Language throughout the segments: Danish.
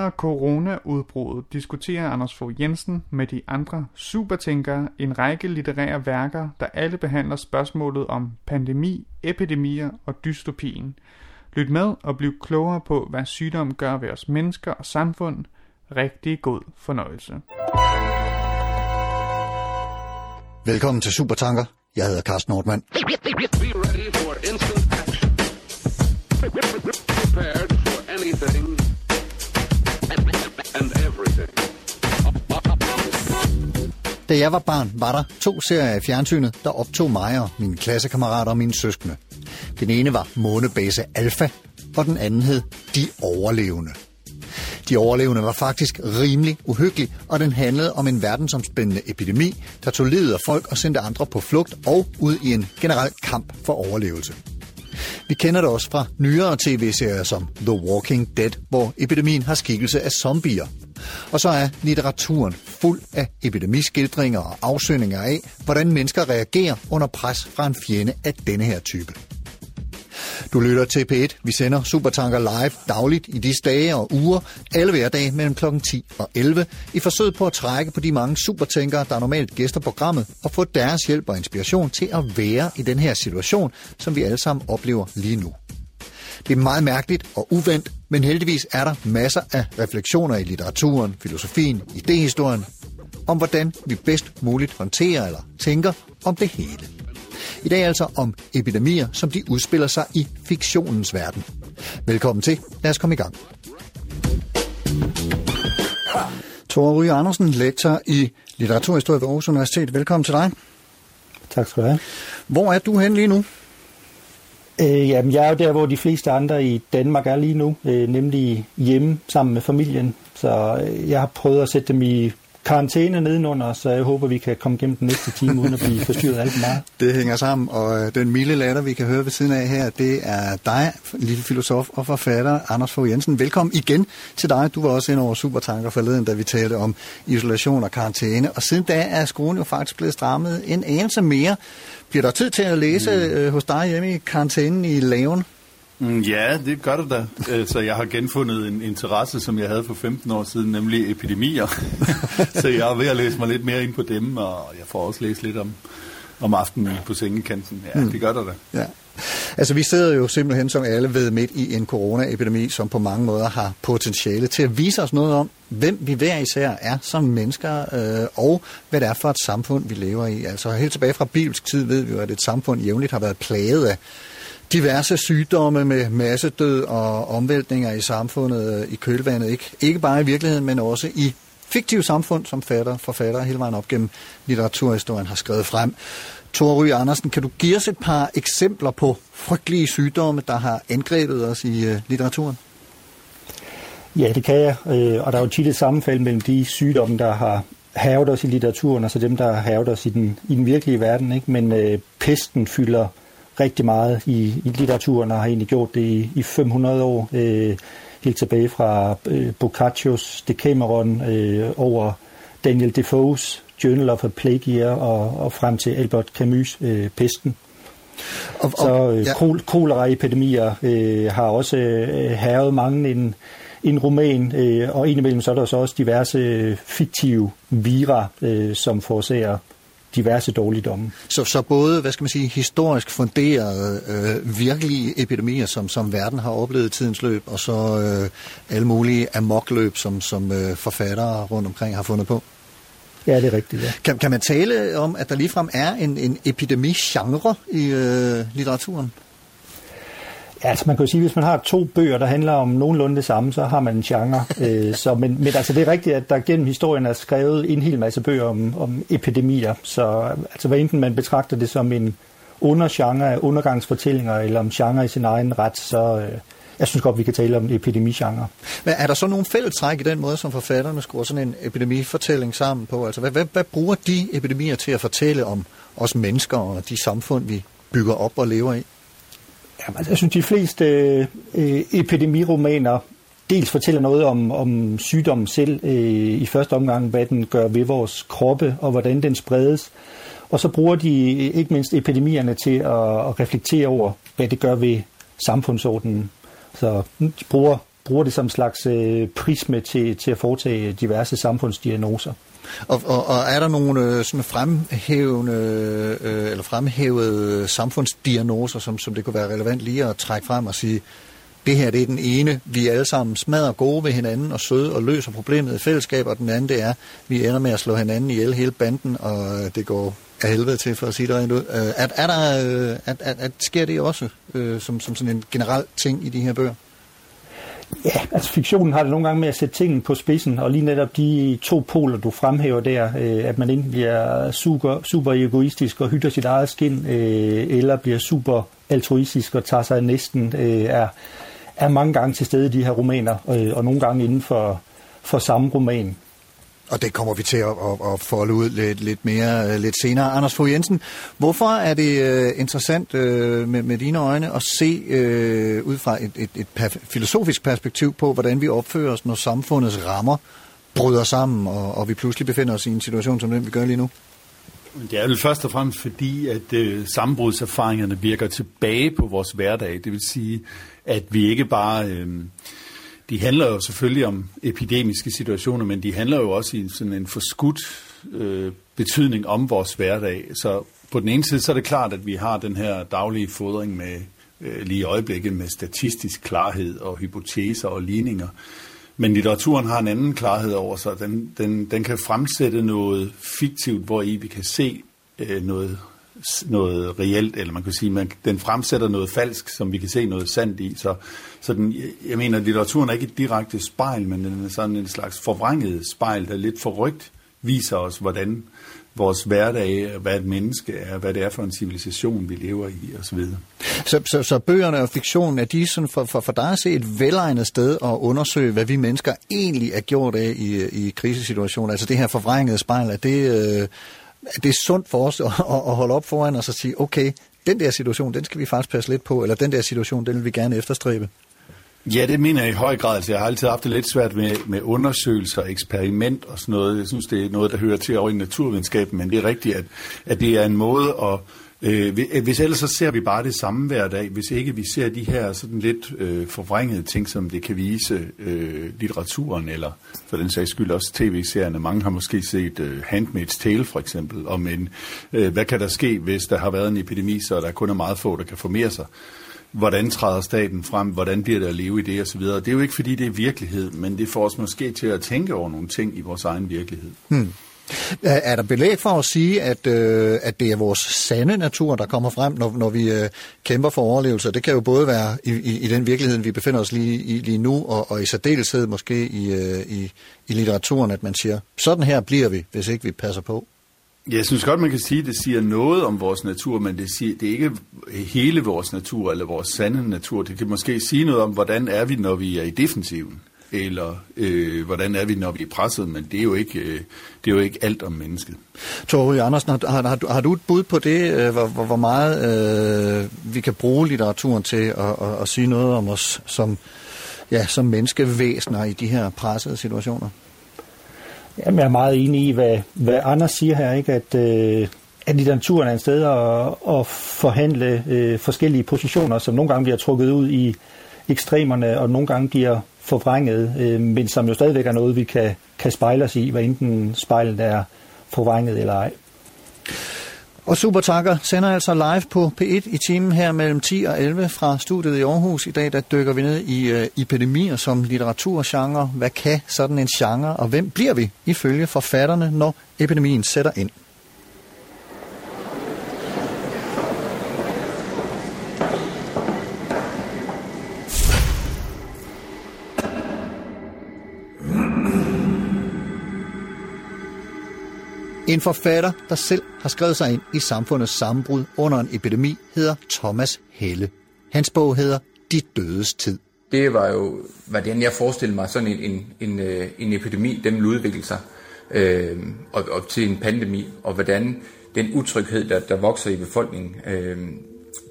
Under coronaudbruddet diskuterer Anders Fogh Jensen med de andre supertænkere en række litterære værker, der alle behandler spørgsmålet om pandemi, epidemier og dystopien. Lyt med og bliv klogere på, hvad sygdom gør ved os mennesker og samfund. Rigtig god fornøjelse. Velkommen til Supertanker. Jeg hedder Carsten Nordmann. Be ready for instant action. Prepared for anything and everything. Da jeg var barn, var der to serier i fjernsynet, der optog mig og mine klassekammerater og mine søskende. Den ene var Månebase Alpha, og den anden hed De Overlevende. De overlevende var faktisk rimelig uhyggelig, og den handlede om en verdensomspændende epidemi, der tog livet af folk og sendte andre på flugt og ud i en generel kamp for overlevelse. Vi kender det også fra nyere tv-serier som The Walking Dead, hvor epidemien har skikkelse af zombier. Og så er litteraturen fuld af epidemiskildringer og afsøgninger af, hvordan mennesker reagerer under pres fra en fjende af denne her type. Du lytter til P1. Vi sender Supertanker live dagligt i disse dage og uger, alle hverdage mellem kl. 10 og 11, i forsøg på at trække på de mange supertænkere, der normalt gæster programmet, og få deres hjælp og inspiration til at være i den her situation, som vi alle sammen oplever lige nu. Det er meget mærkeligt og uvendt, men heldigvis er der masser af refleksioner i litteraturen, filosofien, idehistorien, om hvordan vi bedst muligt håndterer eller tænker om det hele. I dag altså om epidemier, som de udspiller sig i fiktionens verden. Velkommen til. Lad os komme i gang. Tore Ryge Andersen, lektor i litteraturhistorie ved Aarhus Universitet. Velkommen til dig. Tak skal du have. Hvor er du hen lige nu? Øh, jamen, jeg er jo der, hvor de fleste andre i Danmark er lige nu, øh, nemlig hjemme sammen med familien. Så øh, jeg har prøvet at sætte dem i karantæne nedenunder, så jeg håber, vi kan komme gennem den næste time, uden at blive forstyrret alt for meget. Det hænger sammen, og øh, den milde latter, vi kan høre ved siden af her, det er dig, lille filosof og forfatter, Anders Fogh Jensen. Velkommen igen til dig. Du var også ind over Supertanker forleden, da vi talte om isolation og karantæne, og siden da er skruen jo faktisk blevet strammet en anelse mere. Bliver der tid til at læse mm. øh, hos dig hjemme i karantænen i laven? Mm, Ja, det gør det da. Øh, Så jeg har genfundet en interesse, som jeg havde for 15 år siden, nemlig epidemier. så jeg er ved at læse mig lidt mere ind på dem, og jeg får også læst lidt om, om aftenen på sengekanten. Ja, det gør det da. Ja. Altså, vi sidder jo simpelthen, som alle ved, midt i en coronaepidemi, som på mange måder har potentiale til at vise os noget om, hvem vi hver især er som mennesker, øh, og hvad det er for et samfund, vi lever i. Altså, helt tilbage fra bibelsk tid ved vi jo, at et samfund jævnligt har været plaget af diverse sygdomme med massedød og omvæltninger i samfundet øh, i kølvandet. Ikke, ikke bare i virkeligheden, men også i fiktive samfund, som fatter, forfattere hele vejen op gennem litteraturhistorien har skrevet frem. Tore Ry Andersen, kan du give os et par eksempler på frygtelige sygdomme, der har angrebet os i øh, litteraturen? Ja, det kan jeg, øh, og der er jo tit et sammenfald mellem de sygdomme, der har havet os i litteraturen, og så dem, der har havet os i den, i den virkelige verden. Ikke? Men øh, pesten fylder rigtig meget i, i litteraturen, og har egentlig gjort det i, i 500 år, øh, helt tilbage fra øh, Boccaccio's Decameron øh, over Daniel Defoe's Journal of a Plague Year og, og frem til Albert Camus' øh, Pesten. Og, Så øh, ja. kol- koleraepidemier øh, har også øh, havet mange en, en roman, øh, og indimellem så er der så også diverse øh, fiktive vira, øh, som forårsager diverse dårligdomme. Så, så både, hvad skal man sige, historisk funderede øh, virkelige epidemier, som, som verden har oplevet i tidens løb, og så øh, alle mulige amokløb, som, som øh, forfattere rundt omkring har fundet på. Ja, det er rigtigt, ja. Kan, kan man tale om, at der ligefrem er en, en epidemi-genre i øh, litteraturen? Altså man kan jo sige, at hvis man har to bøger, der handler om nogenlunde det samme, så har man en genre. øh, så, men, men altså det er rigtigt, at der gennem historien er skrevet en hel masse bøger om, om epidemier. Så altså hvad enten man betragter det som en undergenre af undergangsfortællinger, eller om genre i sin egen ret, så øh, jeg synes godt, vi kan tale om en epidemigenre. Men er der så nogle fællestræk i den måde, som forfatterne skruer sådan en epidemifortælling sammen på? Altså hvad, hvad, hvad bruger de epidemier til at fortælle om os mennesker og de samfund, vi bygger op og lever i? Jamen, altså, jeg synes, de fleste øh, epidemiromaner dels fortæller noget om, om sygdommen selv øh, i første omgang, hvad den gør ved vores kroppe, og hvordan den spredes. Og så bruger de øh, ikke mindst epidemierne til at, at reflektere over, hvad det gør ved samfundsordenen. Så de bruger bruger det som en slags øh, prisme til, til at foretage diverse samfundsdiagnoser. Og, og, og er der nogle øh, sådan fremhævende, øh, eller fremhævede samfundsdiagnoser, som, som det kunne være relevant lige at trække frem og sige, det her det er den ene, vi er alle sammen smadrer gode ved hinanden og søde og løser problemet i fællesskab, og den anden det er, vi ender med at slå hinanden ihjel hele banden, og det går af helvede til, for at sige det rent ud. Øh, er, er der, at, at, at sker det også øh, som, som sådan en generel ting i de her bøger? Ja, altså fiktionen har det nogle gange med at sætte tingene på spidsen, og lige netop de to poler, du fremhæver der, øh, at man enten bliver super, super egoistisk og hytter sit eget skin, øh, eller bliver super altruistisk og tager sig af næsten, øh, er, er mange gange til stede i de her romaner, øh, og nogle gange inden for, for samme roman. Og det kommer vi til at, at, at folde ud lidt, lidt mere øh, lidt senere. Anders Fogh Jensen, hvorfor er det øh, interessant øh, med, med dine øjne at se ud fra et, et, et per, filosofisk perspektiv på, hvordan vi opfører os, når samfundets rammer bryder sammen, og, og vi pludselig befinder os i en situation som den, vi gør lige nu? Det er vel først og fremmest fordi, at øh, sammenbrudserfaringerne virker tilbage på vores hverdag. Det vil sige, at vi ikke bare... Øh, de handler jo selvfølgelig om epidemiske situationer, men de handler jo også i sådan en forskudt øh, betydning om vores hverdag. Så på den ene side, så er det klart, at vi har den her daglige fodring med øh, lige i øjeblikket med statistisk klarhed og hypoteser og ligninger. Men litteraturen har en anden klarhed over sig. Den, den, den kan fremsætte noget fiktivt, hvor i vi kan se øh, noget noget reelt, eller man kan sige, man, den fremsætter noget falsk, som vi kan se noget sandt i. Så, så den, jeg mener, litteraturen er ikke et direkte spejl, men den er sådan en slags forvrænget spejl, der lidt forrygt viser os, hvordan vores hverdag er, hvad et menneske er, hvad det er for en civilisation, vi lever i osv. Så, så, så bøgerne og fiktionen, er de sådan for, for, for dig at se et velegnet sted at undersøge, hvad vi mennesker egentlig er gjort af i, i krisesituationer? Altså det her forvrængede spejl, er det, øh, det er sundt for os at, at holde op foran os og sige, okay, den der situation, den skal vi faktisk passe lidt på, eller den der situation, den vil vi gerne efterstræbe. Ja, det mener jeg i høj grad. Altså, jeg har altid haft det lidt svært med, med undersøgelser, eksperiment og sådan noget. Jeg synes, det er noget, der hører til over i naturvidenskaben, men det er rigtigt, at, at det er en måde at Øh, øh, hvis ellers så ser vi bare det samme hver dag, hvis ikke vi ser de her sådan lidt øh, forvrængede ting, som det kan vise øh, litteraturen, eller for den sags skyld også tv-serierne. Mange har måske set øh, Handmaid's Tale for eksempel, om en, øh, hvad kan der ske, hvis der har været en epidemi, så der kun er meget få, der kan formere sig. Hvordan træder staten frem? Hvordan bliver det at leve i det osv.? Det er jo ikke fordi, det er virkelighed, men det får os måske til at tænke over nogle ting i vores egen virkelighed. Hmm. Er der belæg for at sige, at, øh, at det er vores sande natur, der kommer frem, når, når vi øh, kæmper for overlevelse? Det kan jo både være i, i, i den virkelighed, vi befinder os lige, i, lige nu, og, og i særdeleshed måske i, øh, i, i litteraturen, at man siger, sådan her bliver vi, hvis ikke vi passer på. Jeg synes godt, man kan sige, at det siger noget om vores natur, men det, siger, det er ikke hele vores natur eller vores sande natur. Det kan måske sige noget om, hvordan er vi, når vi er i defensiven eller øh, hvordan er vi, når vi er presset, men det er jo ikke, øh, det er jo ikke alt om mennesket. Torge Andersen, har, har, har, du, har du et bud på det, øh, hvor, hvor, meget øh, vi kan bruge litteraturen til at, at, at sige noget om os som, ja, som menneskevæsener i de her pressede situationer? Jamen, jeg er meget enig i, hvad, hvad Anders siger her, ikke? at øh, at litteraturen er et sted at, at forhandle øh, forskellige positioner, som nogle gange bliver trukket ud i ekstremerne, og nogle gange bliver forvrænget, øh, men som jo stadigvæk er noget, vi kan, kan spejle os i, hvad enten spejlet er forvrænget eller ej. Og Supertakker sender altså live på P1 i timen her mellem 10 og 11 fra studiet i Aarhus. I dag der dykker vi ned i øh, epidemier som litteraturgenre. Hvad kan sådan en genre, og hvem bliver vi ifølge forfatterne, når epidemien sætter ind? En forfatter, der selv har skrevet sig ind i samfundets sammenbrud under en epidemi, hedder Thomas Helle. Hans bog hedder De dødes tid. Det var jo, hvordan jeg forestillede mig, sådan en, en, en, øh, en epidemi, den ville udvikle sig øh, og, og til en pandemi, og hvordan den utryghed, der, der vokser i befolkningen, øh,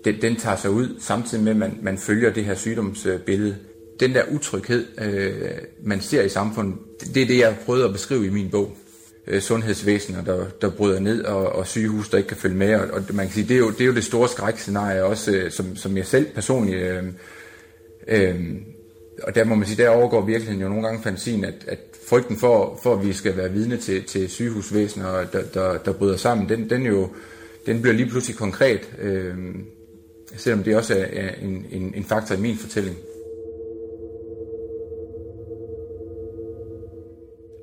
den, den tager sig ud, samtidig med, at man, man følger det her sygdomsbillede. Den der utryghed, øh, man ser i samfundet, det er det, jeg prøvede at beskrive i min bog øh, sundhedsvæsener, der, der bryder ned, og, og sygehus, der ikke kan følge med. Og, og man kan sige, det er jo det, er jo det store skrækscenarie, også øh, som, som jeg selv personligt øh, øh, og der må man sige, der overgår virkeligheden jo nogle gange fantasien, at, at frygten for, for, at vi skal være vidne til, til sygehusvæsener, der, der, der bryder sammen, den, den, jo, den bliver lige pludselig konkret, øh, selvom det også er, er en, en, en faktor i min fortælling.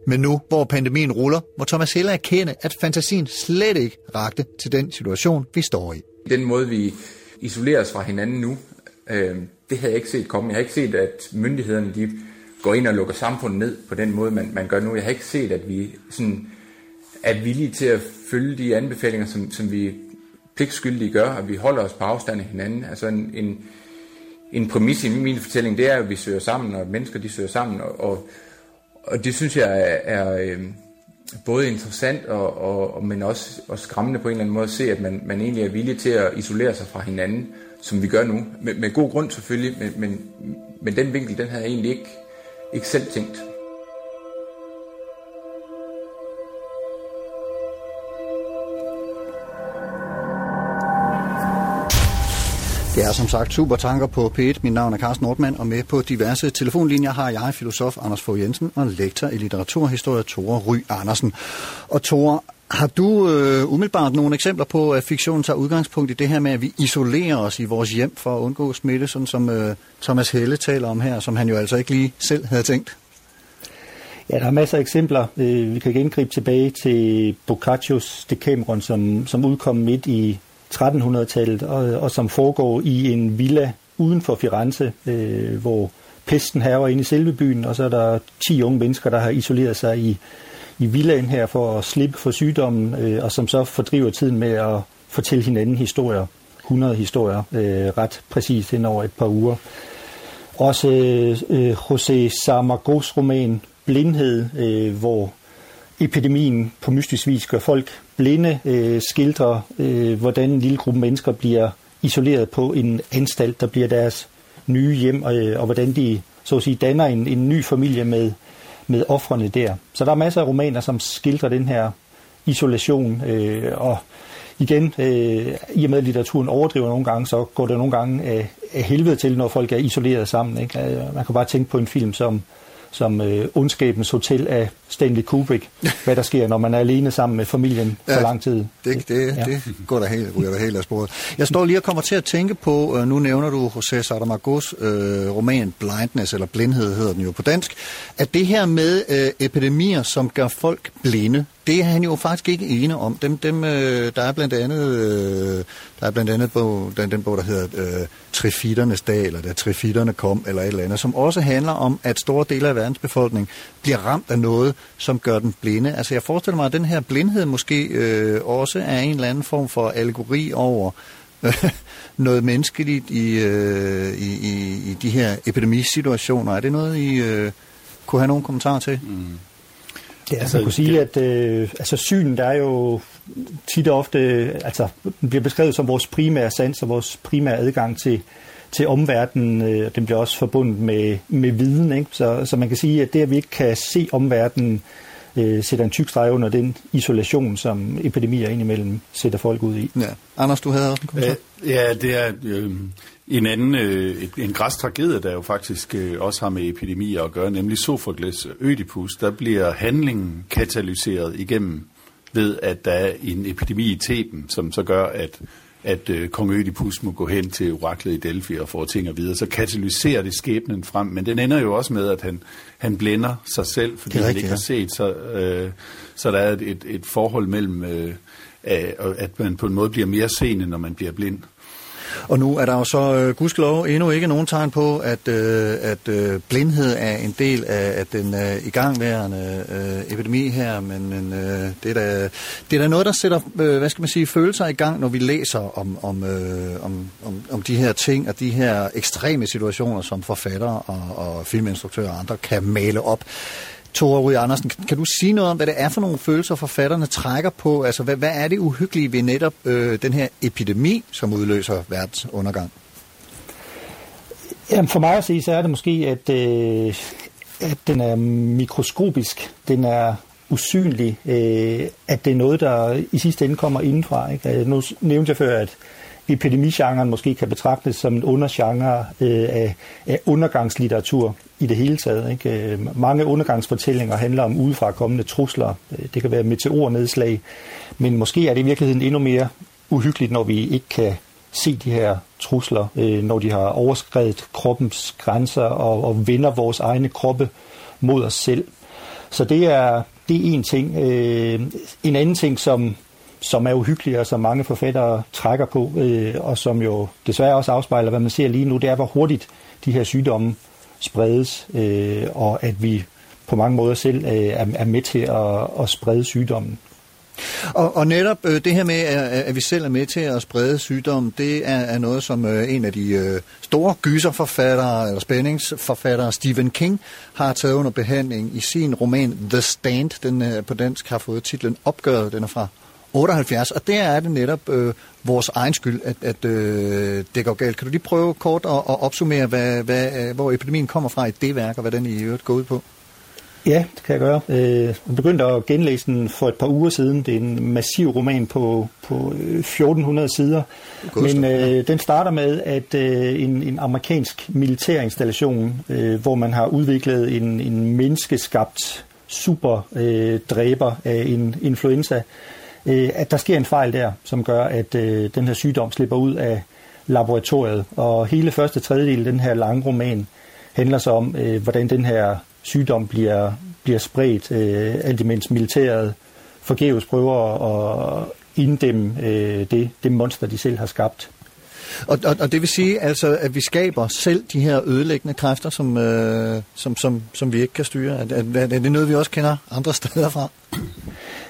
Men nu, hvor pandemien ruller, må Thomas Heller erkende, at fantasien slet ikke rakte til den situation, vi står i. Den måde, vi isolerer os fra hinanden nu, øh, det havde jeg ikke set komme. Jeg har ikke set, at myndighederne de går ind og lukker samfundet ned på den måde, man, man gør nu. Jeg har ikke set, at vi sådan er villige til at følge de anbefalinger, som, som vi pligtskyldige gør, at vi holder os på afstand af hinanden. Altså en, en, en præmis i min fortælling, det er, at vi søger sammen, og mennesker de søger sammen, og, og, og det synes jeg er, er øh, både interessant, og, og, men også, og skræmmende på en eller anden måde at se, at man, man egentlig er villig til at isolere sig fra hinanden, som vi gør nu. Med, med god grund selvfølgelig, men, men, men den vinkel, den havde jeg egentlig ikke, ikke selv tænkt. Det er som sagt super tanker på P1. Mit navn er Carsten Nordmann, og med på diverse telefonlinjer har jeg filosof Anders Fogh Jensen og lektor i litteraturhistorie Tore Ry Andersen. Og Tore, har du øh, umiddelbart nogle eksempler på, at fiktionen tager udgangspunkt i det her med, at vi isolerer os i vores hjem for at undgå smitte, sådan som øh, Thomas Helle taler om her, som han jo altså ikke lige selv havde tænkt? Ja, der er masser af eksempler. Øh, vi kan gengribe tilbage til Boccaccio's Decameron, som, som udkom midt i 1300-tallet, og, og som foregår i en villa uden for Firenze, øh, hvor pesten hærger inde i selve byen, og så er der 10 unge mennesker, der har isoleret sig i, i villaen her for at slippe for sygdommen, øh, og som så fordriver tiden med at fortælle hinanden historier, 100 historier, øh, ret præcist hen over et par uger. Også øh, øh José Sarmagos roman Blindhed, øh, hvor epidemien på mystisk vis gør folk blinde, øh, skildrer, øh, hvordan en lille gruppe mennesker bliver isoleret på en anstalt, der bliver deres nye hjem, øh, og hvordan de så at sige, danner en, en ny familie med, med offrene der. Så der er masser af romaner, som skildrer den her isolation, øh, og igen, øh, i og med at litteraturen overdriver nogle gange, så går det nogle gange af, af helvede til, når folk er isoleret sammen. Ikke? Øh, man kan bare tænke på en film som som øh, Ondskabens Hotel af Stanley Kubrick, hvad der sker, når man er alene sammen med familien ja, for lang tid. Det, det, ja. det går der helt, ryger der helt af sporet. Jeg står lige og kommer til at tænke på, øh, nu nævner du José Saramago's øh, roman Blindness, eller Blindhed hedder den jo på dansk, at det her med øh, epidemier, som gør folk blinde, det er han jo faktisk ikke ene om. Dem, dem, øh, der er blandt andet, øh, der er blandt andet bog, den, den bog, der hedder øh, Trifitternes dag, eller da Trifitterne kom, eller et eller andet, som også handler om, at store dele af verdens befolkning bliver ramt af noget, som gør den blinde. Altså jeg forestiller mig, at den her blindhed måske øh, også er en eller anden form for allegori over øh, noget menneskeligt i, øh, i, i, i de her epidemisituationer. Er det noget, I øh, kunne have nogle kommentarer til? Mm. Ja, altså, man kunne sige, at øh, altså, synen der er jo tit og ofte altså, bliver beskrevet som vores primære sans og vores primære adgang til, til omverdenen. Øh, den bliver også forbundet med, med viden. Ikke? Så, så man kan sige, at det, at vi ikke kan se omverdenen, øh, sætter en tyk streg under den isolation, som epidemier indimellem sætter folk ud i. Ja. Anders, du havde også en kommentar? Ja, det er øh, en anden, øh, en græs tragedie, der jo faktisk øh, også har med epidemier at gøre, nemlig Sophocles Ødipus. Der bliver handlingen katalyseret igennem ved, at der er en epidemi i Theben, som så gør, at at øh, kong Ødipus må gå hen til oraklet i Delphi og få ting at vide, så katalyserer det skæbnen frem. Men den ender jo også med, at han, han blænder sig selv, fordi han ikke har set. Så, øh, så der er et, et, et forhold mellem, øh, at man på en måde bliver mere seende, når man bliver blind. Og nu er der jo så øh, gudskelov endnu ikke nogen tegn på, at, øh, at øh, blindhed er en del af, at den øh, igangværende øh, epidemi her, men, men øh, det, er da, det er da noget, der sætter øh, hvad skal man sige, følelser i gang, når vi læser om, om, øh, om, om, om de her ting og de her ekstreme situationer, som forfattere og, og filminstruktører og andre kan male op. Tore Rui Andersen, kan du sige noget om, hvad det er for nogle følelser, forfatterne trækker på? Altså, hvad, hvad er det uhyggelige ved netop øh, den her epidemi, som udløser verdens undergang? Jamen for mig at sige, så er det måske, at, øh, at den er mikroskopisk, den er usynlig, øh, at det er noget, der i sidste ende kommer indenfra. Ikke? Altså, nu nævnte jeg før, at epidemigenren måske kan betragtes som en undergenre øh, af, af undergangslitteratur i det hele taget. Ikke? Øh, mange undergangsfortællinger handler om udefra kommende trusler. Øh, det kan være meteornedslag, men måske er det i virkeligheden endnu mere uhyggeligt, når vi ikke kan se de her trusler, øh, når de har overskrevet kroppens grænser og, og vender vores egne kroppe mod os selv. Så det er, det er en ting. En anden ting, som, som er uhyggelig, og som mange forfattere trækker på, og som jo desværre også afspejler, hvad man ser lige nu, det er, hvor hurtigt de her sygdomme spredes, øh, og at vi på mange måder selv øh, er, er med til at, at sprede sygdommen. Og, og netop øh, det her med, at, at vi selv er med til at sprede sygdom, det er, er noget, som øh, en af de øh, store gyserforfattere, eller spændingsforfattere, Stephen King, har taget under behandling i sin roman The Stand. Den øh, på dansk har fået titlen Opgøret, den er fra 78, og der er det netop øh, vores egen skyld, at, at øh, det går galt. Kan du lige prøve kort at, at opsummere, hvad, hvad, øh, hvor epidemien kommer fra i det værk, og hvad den i øvrigt går ud på? Ja, det kan jeg gøre. Øh, jeg begyndte at genlæse den for et par uger siden. Det er en massiv roman på, på 1400 øh, sider. Men øh, den starter med, at øh, en, en amerikansk militærinstallation, øh, hvor man har udviklet en, en menneskeskabt superdræber øh, af en influenza, øh, at der sker en fejl der, som gør, at øh, den her sygdom slipper ud af laboratoriet. Og hele første tredjedel af den her lange roman handler så om, øh, hvordan den her sygdom bliver, bliver spredt, øh, alt imens militæret forgæves prøver at inddæmme øh, det, det monster, de selv har skabt. Og, og, og det vil sige altså, at vi skaber selv de her ødelæggende kræfter, som, øh, som, som, som vi ikke kan styre. Er, er, er det noget, vi også kender andre steder fra?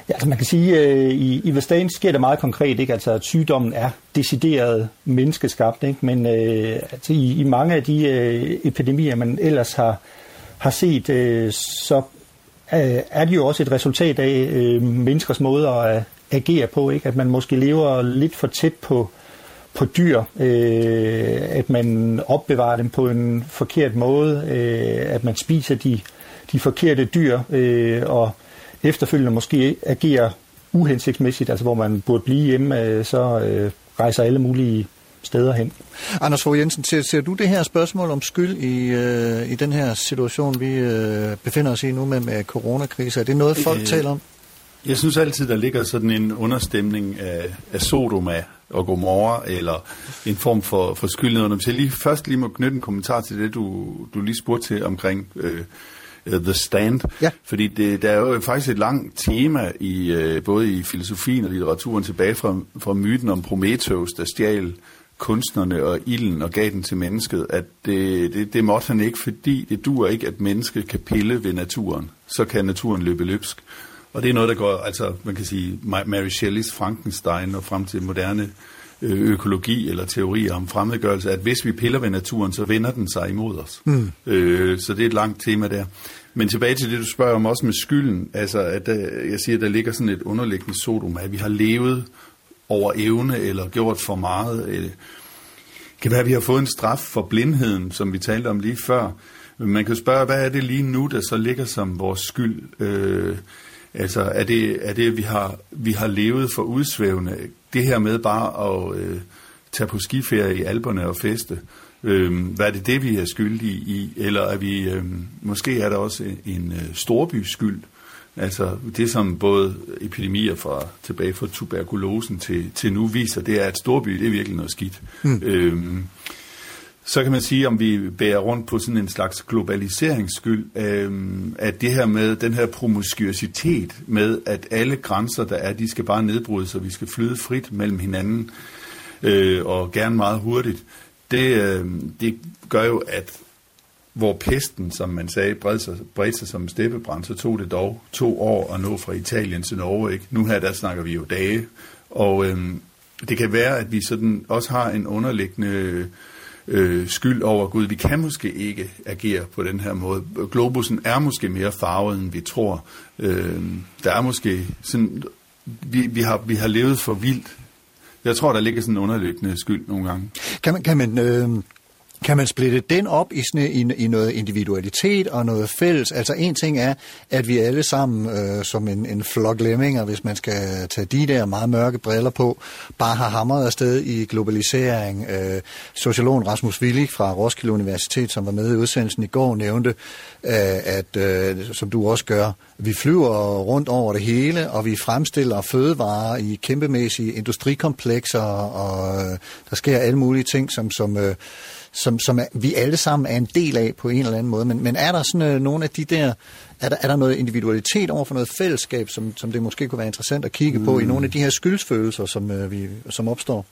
Ja, altså man kan sige, øh, i, i Vestan sker det meget konkret, ikke? Altså, at sygdommen er decideret menneskeskabt, ikke? men øh, altså, i, i mange af de øh, epidemier, man ellers har, har set, øh, så øh, er det jo også et resultat af øh, menneskers måde at agere på, ikke? at man måske lever lidt for tæt på, på dyr, øh, at man opbevarer dem på en forkert måde, øh, at man spiser de, de forkerte dyr, øh, og efterfølgende måske agerer uhensigtsmæssigt, altså hvor man burde blive hjemme, øh, så øh, rejser alle mulige steder hen. Anders Fogh Jensen, ser, ser du det her spørgsmål om skyld i, øh, i den her situation, vi øh, befinder os i nu med, med coronakrise? Er det noget, folk øh, taler om? Jeg synes altid, der ligger sådan en understemning af, af Sodoma og Gomorra, eller en form for, for skyldnhed. Hvis jeg lige, først lige må knytte en kommentar til det, du, du lige spurgte til omkring øh, uh, The Stand. Ja. Fordi det, der er jo faktisk et langt tema i uh, både i filosofien og litteraturen tilbage fra, fra myten om Prometheus, der stjal kunstnerne og ilden og gav den til mennesket, at det, det, det måtte han ikke, fordi det duer ikke, at mennesket kan pille ved naturen. Så kan naturen løbe løbsk. Og det er noget, der går, altså man kan sige, Mary Shelleys Frankenstein og frem til moderne øh, økologi eller teorier om fremmedgørelse, at hvis vi piller ved naturen, så vender den sig imod os. Mm. Øh, så det er et langt tema der. Men tilbage til det, du spørger om også med skylden, altså at der, jeg siger, at der ligger sådan et underliggende sodom, at vi har levet over evne eller gjort for meget. Det kan være, at vi har fået en straf for blindheden, som vi talte om lige før. Men man kan spørge, hvad er det lige nu, der så ligger som vores skyld? Øh, altså, er det, er det at vi har, vi har levet for udsvævende? Det her med bare at øh, tage på skiferie i alberne og feste, øh, hvad er det det, vi er skyldige i? Eller er vi, øh, måske er der også en øh, storby skyld, Altså det, som både epidemier fra tilbage fra tuberkulosen til, til nu viser, det er, at storby, det er virkelig noget skidt. Mm. Øhm, så kan man sige, om vi bærer rundt på sådan en slags globaliseringsskyld, øh, at det her med den her promiskuitet med, at alle grænser, der er, de skal bare nedbrydes, så vi skal flyde frit mellem hinanden, øh, og gerne meget hurtigt, det, øh, det gør jo, at hvor pesten, som man sagde, bredte sig, bredte sig som en steppebrand, så tog det dog to år at nå fra Italien til Norge. Ikke? Nu her, der snakker vi jo dage. Og øh, det kan være, at vi sådan også har en underliggende øh, skyld over Gud. Vi kan måske ikke agere på den her måde. Globusen er måske mere farvet, end vi tror. Øh, der er måske sådan... Vi, vi, har, vi har levet for vildt. Jeg tror, der ligger sådan en underliggende skyld nogle gange. Kan man, kan man øh kan man splitte den op i, sådan, i, i noget individualitet og noget fælles? Altså en ting er, at vi alle sammen øh, som en, en flok lemminger, hvis man skal tage de der meget mørke briller på, bare har hamret afsted i globalisering. Øh, sociologen Rasmus Willig fra Roskilde Universitet, som var med i udsendelsen i går, nævnte, øh, at øh, som du også gør, vi flyver rundt over det hele, og vi fremstiller fødevarer i kæmpemæssige industrikomplekser, og øh, der sker alle mulige ting, som, som øh, som, som er, vi alle sammen er en del af på en eller anden måde. Men, men er der sådan øh, nogle af de der, er der, er der noget individualitet over for noget fællesskab, som, som det måske kunne være interessant at kigge mm. på i mm. nogle af de her skyldsfølelser, som, øh, vi, som opstår?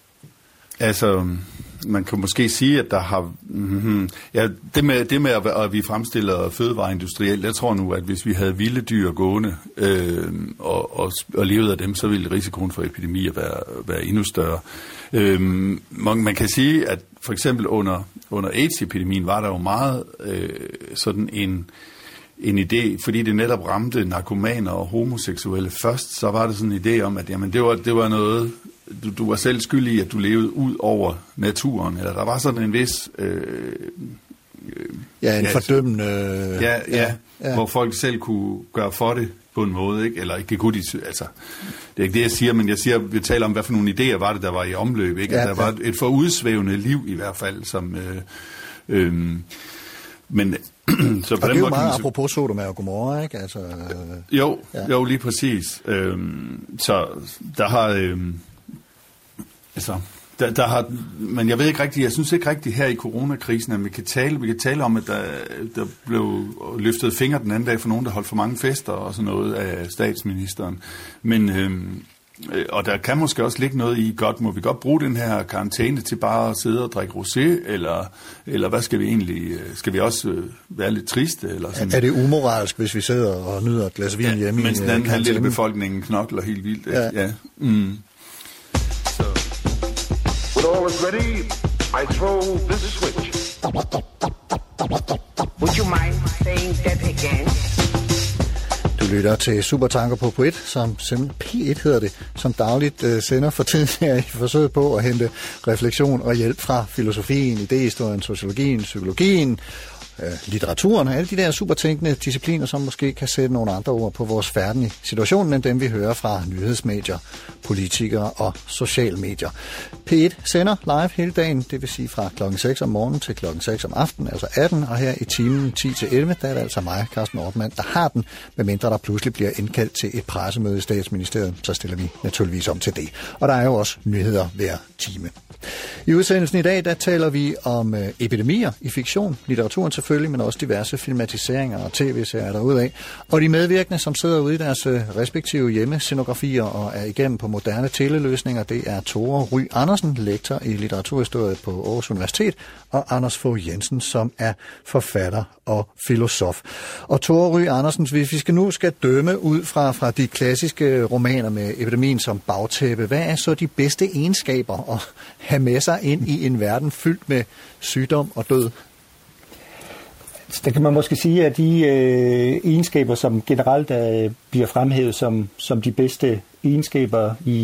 Altså, man kan måske sige, at der har... Mm, ja, det med, det med at, at vi fremstiller fødevareindustrielt, jeg tror nu, at hvis vi havde vilde dyr gående øh, og, og, og levede af dem, så ville risikoen for epidemier være, være endnu større. Øh, man, man kan sige, at for eksempel under, under AIDS-epidemien var der jo meget øh, sådan en en idé, fordi det netop ramte narkomaner og homoseksuelle først, så var det sådan en idé om, at jamen, det, var, det var noget, du, du var selv skyldig i, at du levede ud over naturen, eller der var sådan en vis... Øh, øh, ja, en ja, fordømmende... Ja, ja, ja, ja, hvor folk selv kunne gøre for det på en måde, ikke? Eller det kunne de, altså, det er ikke det, jeg siger, men jeg siger, vi taler om, hvad for nogle idéer var det, der var i omløb, ikke? Ja, at der ja. var et for udsvævende liv i hvert fald, som... Øh, øh, men så på og den det er jo meget apropos Sodom og Gomorra, ikke? Altså, øh, jo, ja. jo, lige præcis. Øhm, så der har... Øhm, altså, der, der har, men jeg ved ikke rigtigt, jeg synes ikke rigtigt her i coronakrisen, at vi kan tale, vi kan tale om, at der, der blev løftet fingre den anden dag for nogen, der holdt for mange fester og sådan noget af statsministeren. Men, øhm, øh, og der kan måske også ligge noget i, godt må vi godt bruge den her karantæne til bare at sidde og drikke rosé, eller, eller hvad skal vi egentlig, øh, skal vi også øh, være lidt triste? Eller sådan? Er det umoralsk, hvis vi sidder og nyder et glas vin ja, hjemme mens den anden halvdel af befolkningen knokler helt vildt? Ja. ja. Mm. When all is ready, I throw this switch. Would you mind saying that again? Du lytter til Supertanker på P1, som P1 hedder det, som dagligt uh, sender for tiden her i forsøget på at hente refleksion og hjælp fra filosofien, idehistorien, sociologien, psykologien øh, litteraturen og alle de der supertænkende discipliner, som måske kan sætte nogle andre ord på vores færden i situationen, end dem vi hører fra nyhedsmedier, politikere og sociale medier. P1 sender live hele dagen, det vil sige fra klokken 6 om morgenen til klokken 6 om aftenen, altså 18, og her i timen 10 til 11, der er det altså mig, Carsten Ortmann, der har den, medmindre der pludselig bliver indkaldt til et pressemøde i statsministeriet, så stiller vi naturligvis om til det. Og der er jo også nyheder hver time. I udsendelsen i dag, der taler vi om øh, epidemier i fiktion, litteraturen selvfølgelig, men også diverse filmatiseringer og tv-serier derudaf. Og de medvirkende, som sidder ude i deres øh, respektive hjemmescenografier og er igennem på moderne teleløsninger, det er Tore Ry Andersen, lektor i litteraturhistorie på Aarhus Universitet, og Anders Fogh Jensen, som er forfatter og filosof. Og Tore Ry Andersen, hvis vi skal nu skal dømme ud fra, fra de klassiske romaner med epidemien som bagtæppe, hvad er så de bedste egenskaber at have med sig ind i en verden fyldt med sygdom og død? Der kan man måske sige, at de øh, egenskaber, som generelt øh, bliver fremhævet som, som de bedste egenskaber i,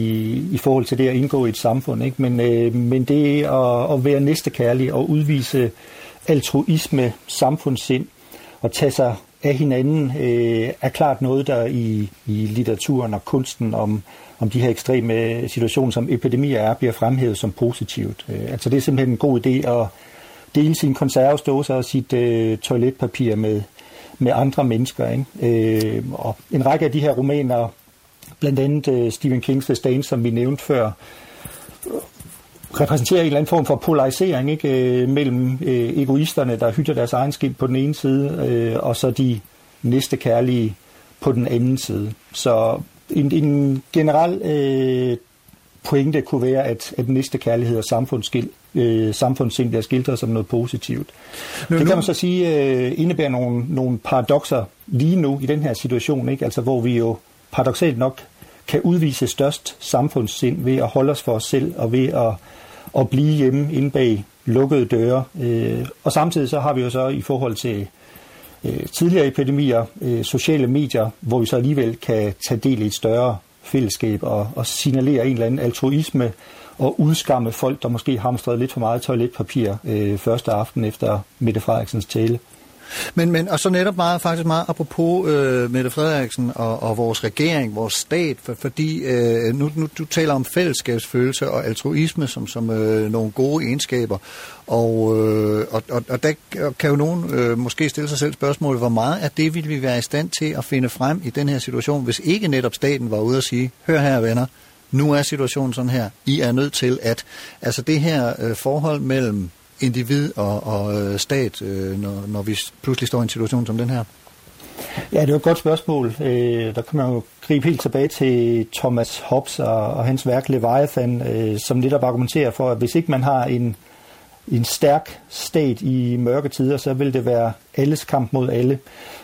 i forhold til det at indgå i et samfund, ikke? Men, øh, men det at, at være næstekærlig og udvise altruisme, samfundssind og tage sig af hinanden, øh, er klart noget, der i, i litteraturen og kunsten om, om de her ekstreme situationer, som epidemier er, bliver fremhævet som positivt. Øh, altså det er simpelthen en god idé at dele sin konservesdåse og sit øh, toiletpapir med, med andre mennesker. Ikke? Øh, og en række af de her romaner, blandt andet øh, Stephen Kings The Stand, som vi nævnte før, repræsenterer en eller anden form for polarisering ikke? Øh, mellem øh, egoisterne, der hytter deres egen skidt på den ene side, øh, og så de næste kærlige på den anden side. Så en, en generel øh, pointe kunne være, at, at næste kærlighed og samfundsskild, øh, samfundssind bliver skildret som noget positivt. Nu, det kan man så sige øh, indebærer nogle, nogle paradoxer lige nu i den her situation, ikke? Altså, hvor vi jo paradoxalt nok kan udvise størst samfundssind ved at holde os for os selv og ved at, at blive hjemme inde bag lukkede døre. Øh, og samtidig så har vi jo så i forhold til øh, tidligere epidemier, øh, sociale medier, hvor vi så alligevel kan tage del i et større fællesskab og, og signalere en eller anden altruisme og udskamme folk, der måske hamstrede lidt for meget toiletpapir øh, første aften efter Mette Frederiksens tale. Men, men, og så netop meget, faktisk meget apropos øh, Mette Frederiksen og, og vores regering, vores stat, for, fordi øh, nu, nu du taler om fællesskabsfølelse og altruisme som, som øh, nogle gode egenskaber, og, øh, og, og, og der kan jo nogen øh, måske stille sig selv spørgsmålet, hvor meget af det ville vi være i stand til at finde frem i den her situation, hvis ikke netop staten var ude og sige, hør her venner, nu er situationen sådan her, I er nødt til at, altså det her øh, forhold mellem individ og, og øh, stat, øh, når, når vi pludselig står i en situation som den her? Ja, det er et godt spørgsmål. Øh, der kan man jo gribe helt tilbage til Thomas Hobbes og, og hans værk Leviathan, øh, som netop argumenterer for, at hvis ikke man har en, en stærk stat i mørke tider, så vil det være alles kamp mod alle.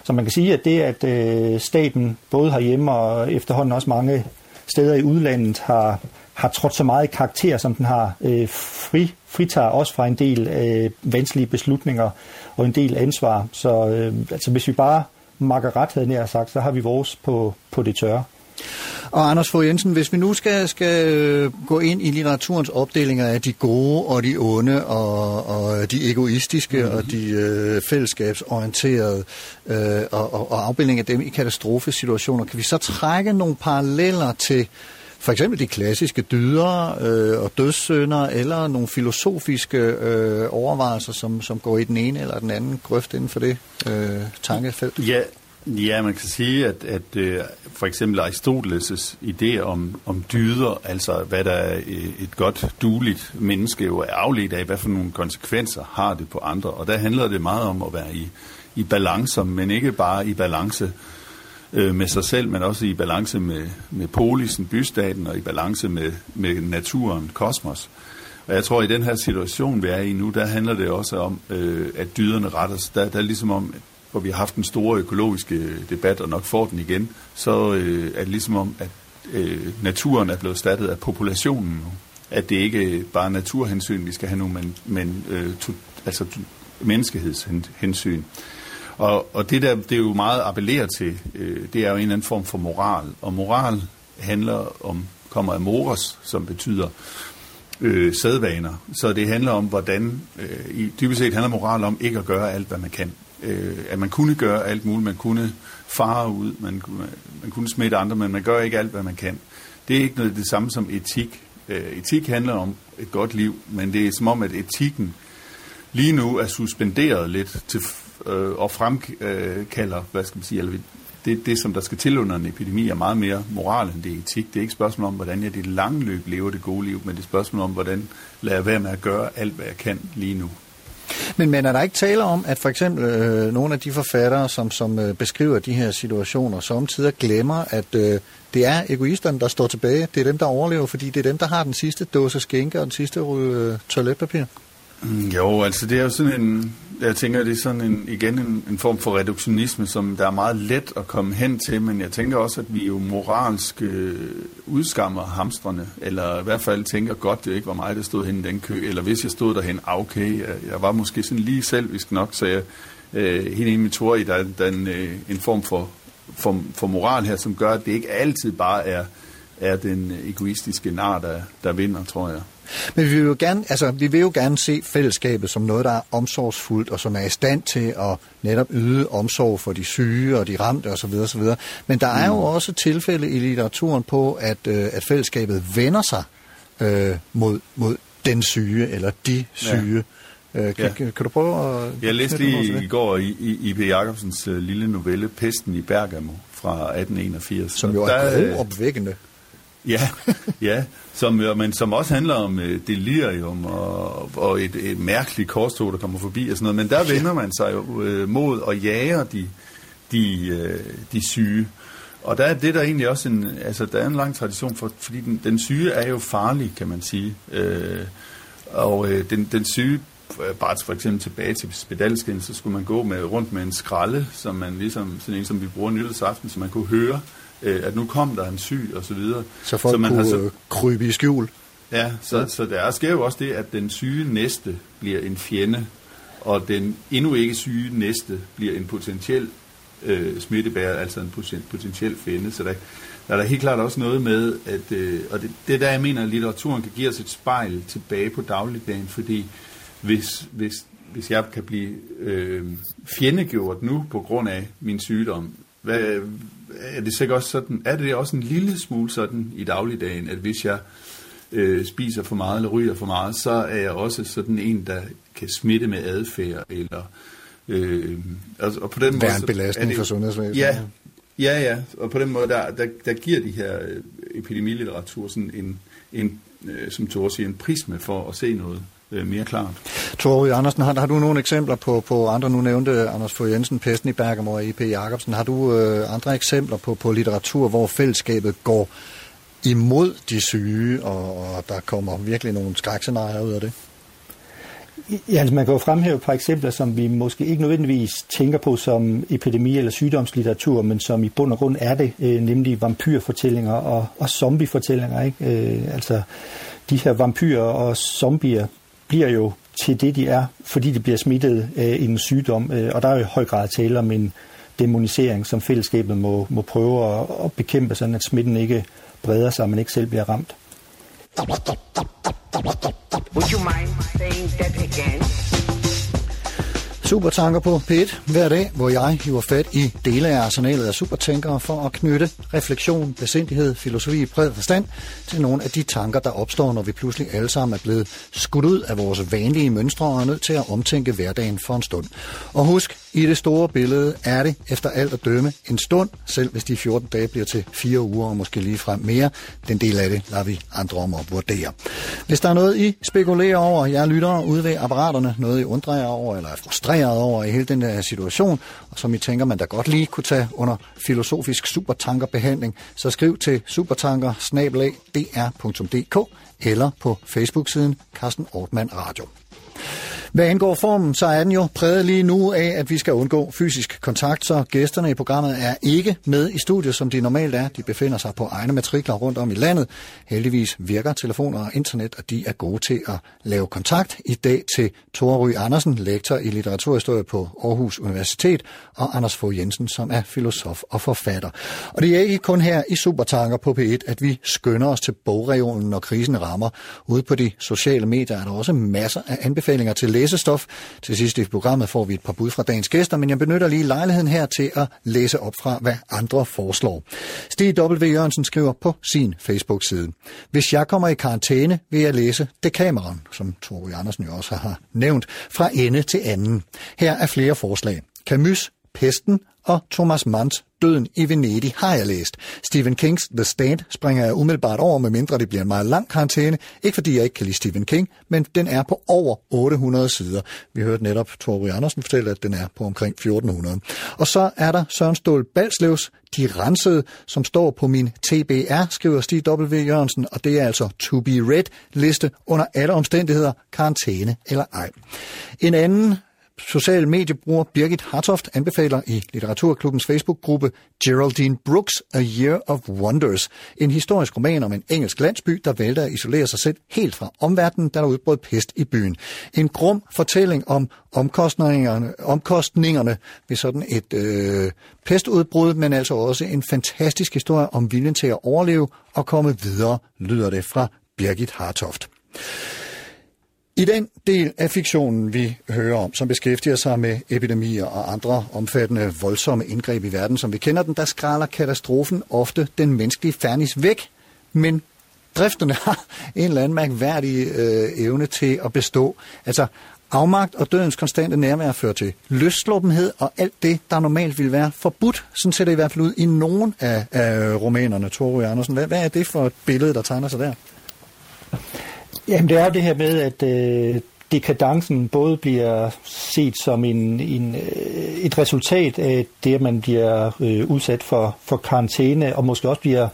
Så man kan sige, at det, at øh, staten både herhjemme og efterhånden også mange steder i udlandet har, har trådt så meget i karakter, som den har, øh, fri, fritager også fra en del øh, vanskelige beslutninger og en del ansvar. Så øh, altså, hvis vi bare makker ret, havde jeg sagt, så har vi vores på, på det tørre. Og Anders Fogh Jensen, hvis vi nu skal, skal øh, gå ind i litteraturens opdelinger af de gode og de onde, og, og de egoistiske mm-hmm. og de øh, fællesskabsorienterede, øh, og, og, og afbildning af dem i katastrofesituationer, kan vi så trække nogle paralleller til for eksempel de klassiske dyder øh, og dødssynder, eller nogle filosofiske øh, overvejelser, som, som går i den ene eller den anden grøft inden for det øh, tankefelt? Ja, ja, man kan sige, at, at øh, for eksempel Aristoteles' idé om, om dyder, altså hvad der er øh, et godt, dueligt menneske jo er afledt af, hvad for nogle konsekvenser har det på andre. Og der handler det meget om at være i, i balance, men ikke bare i balance øh, Øh, med sig selv, men også i balance med, med polisen, bystaten, og i balance med, med naturen, kosmos. Og jeg tror, at i den her situation, vi er i nu, der handler det også om, øh, at dyderne retter sig. Der, der er ligesom om, hvor vi har haft en stor økologiske debat, og nok får den igen, så øh, er det ligesom om, at øh, naturen er blevet erstattet af populationen nu. At det ikke bare er naturhensyn, vi skal have nu, men, men øh, to, altså menneskehedshensyn. Og, og det der, det er jo meget appellerer til, øh, det er jo en eller anden form for moral. Og moral handler om, kommer af moros, som betyder øh, sædvaner. Så det handler om, hvordan, øh, i, dybest set handler moral om ikke at gøre alt, hvad man kan. Øh, at man kunne gøre alt muligt, man kunne fare ud, man, man kunne smitte andre, men man gør ikke alt, hvad man kan. Det er ikke noget det samme som etik. Øh, etik handler om et godt liv, men det er som om, at etikken lige nu er suspenderet lidt til øh, og fremkalder, hvad skal man sige, eller det, det, som der skal til under en epidemi, er meget mere moral end det er etik. Det er ikke et spørgsmål om, hvordan jeg det lange løb lever det gode liv, men det er et spørgsmål om, hvordan lader jeg være med at gøre alt, hvad jeg kan lige nu. Men, men er der ikke tale om, at for eksempel øh, nogle af de forfattere, som, som øh, beskriver de her situationer, samtidig glemmer, at øh, det er egoisterne, der står tilbage. Det er dem, der overlever, fordi det er dem, der har den sidste dåse skænke og den sidste øh, toiletpapir. Mm, jo, altså det er jo sådan en, jeg tænker, det er sådan en, igen en, en form for reduktionisme, som der er meget let at komme hen til, men jeg tænker også, at vi jo moralsk øh, udskammer hamstrene, eller i hvert fald tænker godt, det ikke var mig, der stod hen i den kø, eller hvis jeg stod derhen, okay, jeg, jeg var måske sådan lige selvisk nok, så jeg øh, helt enig med Tori, i, der, der er en, øh, en form for, for, for moral her, som gør, at det ikke altid bare er, er den egoistiske nar, der, der vinder, tror jeg. Men vi vil, jo gerne, altså, vi vil jo gerne se fællesskabet som noget, der er omsorgsfuldt, og som er i stand til at netop yde omsorg for de syge og de ramte osv. osv. Men der er jo mm. også tilfælde i litteraturen på, at, øh, at fællesskabet vender sig øh, mod, mod den syge, eller de syge. Ja. Øh, kan, ja. kan, kan du prøve at... Jeg læste lige i går i, i I.P. Jacobsens uh, lille novelle, Pesten i Bergamo fra 1881. Som jo er opvækkende. Ja, ja som, men som også handler om øh, delirium og, og et, et mærkeligt korstog, der kommer forbi og sådan noget. Men der vender man sig jo øh, mod og jager de, de, øh, de syge. Og der er det der egentlig også en, altså der er en lang tradition for, fordi den, den syge er jo farlig, kan man sige. Øh, og øh, den, den syge, øh, bare for eksempel tilbage til spedalsken, så skulle man gå med, rundt med en skralde, som man ligesom, sådan en som vi bruger nytårsaften, så man kunne høre, øh, at nu kom der en syg og så videre. Så folk så man kunne har så, øh, krybe i skjul. Ja, så, ja. så der sker jo også det, at den syge næste bliver en fjende, og den endnu ikke syge næste bliver en potentiel øh, smittebærer, altså en potentiel fjende. Så der, der er der helt klart også noget med, at, øh, og det, det er der, jeg mener, at litteraturen kan give os et spejl tilbage på dagligdagen, fordi hvis, hvis, hvis jeg kan blive øh, fjendegjort nu på grund af min sygdom, hvad, er det sikkert også sådan, er det også en lille smule sådan i dagligdagen, at hvis jeg øh, spiser for meget eller ryger for meget, så er jeg også sådan en, der kan smitte med adfærd, eller øh, altså, og på den måde... Være en belastning det, for sundhedsvæsenet. Ja, ja, ja, og på den måde, der, der, der giver de her øh, epidemilitteratur sådan en, en øh, som Thor siger, en prisme for at se noget øh, mere klart. Tore Andersen, har, har du nogle eksempler på, på andre? Nu nævnte Anders Fogh Jensen, Pesten i Bergamo og E.P. Jacobsen. Har du øh, andre eksempler på, på litteratur, hvor fællesskabet går imod de syge, og, og der kommer virkelig nogle skrækscenarier ud af det? Ja, altså man kan jo fremhæve et par eksempler, som vi måske ikke nødvendigvis tænker på som epidemi- eller sygdomslitteratur, men som i bund og grund er det, øh, nemlig vampyrfortællinger og, og zombiefortællinger. Ikke? Øh, altså de her vampyrer og zombier bliver jo til det, de er, fordi de bliver smittet øh, af en sygdom, øh, og der er jo i høj grad tale om en demonisering, som fællesskabet må, må prøve at, at bekæmpe, sådan at smitten ikke breder sig, og man ikke selv bliver ramt. Would you mind saying that again? Supertanker på P1 hver dag, hvor jeg hiver fat i dele af arsenalet af supertænkere for at knytte refleksion, besindighed, filosofi i bred forstand til nogle af de tanker, der opstår, når vi pludselig alle sammen er blevet skudt ud af vores vanlige mønstre og er nødt til at omtænke hverdagen for en stund. Og husk, i det store billede er det efter alt at dømme en stund, selv hvis de 14 dage bliver til fire uger og måske lige frem mere. Den del af det lader vi andre om at vurdere. Hvis der er noget, I spekulerer over, jeg lytter ude ved apparaterne, noget I undrer jer over eller er frustreret over i hele den her situation, og som I tænker, man da godt lige kunne tage under filosofisk supertankerbehandling, så skriv til supertanker eller på Facebook-siden Carsten Ortmann Radio. Hvad angår formen, så er den jo præget lige nu af, at vi skal undgå fysisk kontakt, så gæsterne i programmet er ikke med i studiet, som de normalt er. De befinder sig på egne matrikler rundt om i landet. Heldigvis virker telefoner og internet, og de er gode til at lave kontakt. I dag til Tore Ry Andersen, lektor i litteraturhistorie på Aarhus Universitet, og Anders Fogh Jensen, som er filosof og forfatter. Og det er ikke kun her i Supertanker på P1, at vi skynder os til bogregionen, når krisen rammer. Ude på de sociale medier er der også masser af anbefalinger til læsestof. Til sidst i programmet får vi et par bud fra dagens gæster, men jeg benytter lige lejligheden her til at læse op fra, hvad andre foreslår. Stig W. Jørgensen skriver på sin Facebook-side. Hvis jeg kommer i karantæne, vil jeg læse Dekameron, som Tore Andersen jo også har nævnt, fra ende til anden. Her er flere forslag. Camus, Pesten og Thomas Manns Døden i Venedig har jeg læst. Stephen Kings The Stand springer jeg umiddelbart over, med mindre det bliver en meget lang karantæne. Ikke fordi jeg ikke kan lide Stephen King, men den er på over 800 sider. Vi hørte netop Tore Andersen fortælle, at den er på omkring 1400. Og så er der Søren Stål Balslevs De Rensede, som står på min TBR, skriver Stig W. Jørgensen, og det er altså To Be Read liste under alle omstændigheder, karantæne eller ej. En anden social mediebruger Birgit Hartoft anbefaler i Litteraturklubbens Facebook-gruppe Geraldine Brooks A Year of Wonders, en historisk roman om en engelsk landsby, der vælter at isolere sig selv helt fra omverdenen, da der udbrød pest i byen. En grum fortælling om omkostningerne, omkostningerne ved sådan et øh, pestudbrud, men altså også en fantastisk historie om viljen til at overleve og komme videre, lyder det fra Birgit Hartoft. I den del af fiktionen, vi hører om, som beskæftiger sig med epidemier og andre omfattende voldsomme indgreb i verden, som vi kender den, der skralder katastrofen ofte den menneskelige fernis væk, men drifterne har en eller anden mærkværdig øh, evne til at bestå. Altså, afmagt og dødens konstante nærvær fører til løsslåbenhed og alt det, der normalt vil være forbudt. Sådan ser det i hvert fald ud i nogen af, af romanerne, Tore Andersen. Hvad, hvad er det for et billede, der tegner sig der? Jamen det er jo det her med, at øh, dekadencen både bliver set som en, en, øh, et resultat af det, at man bliver øh, udsat for, for karantæne, og måske også bliver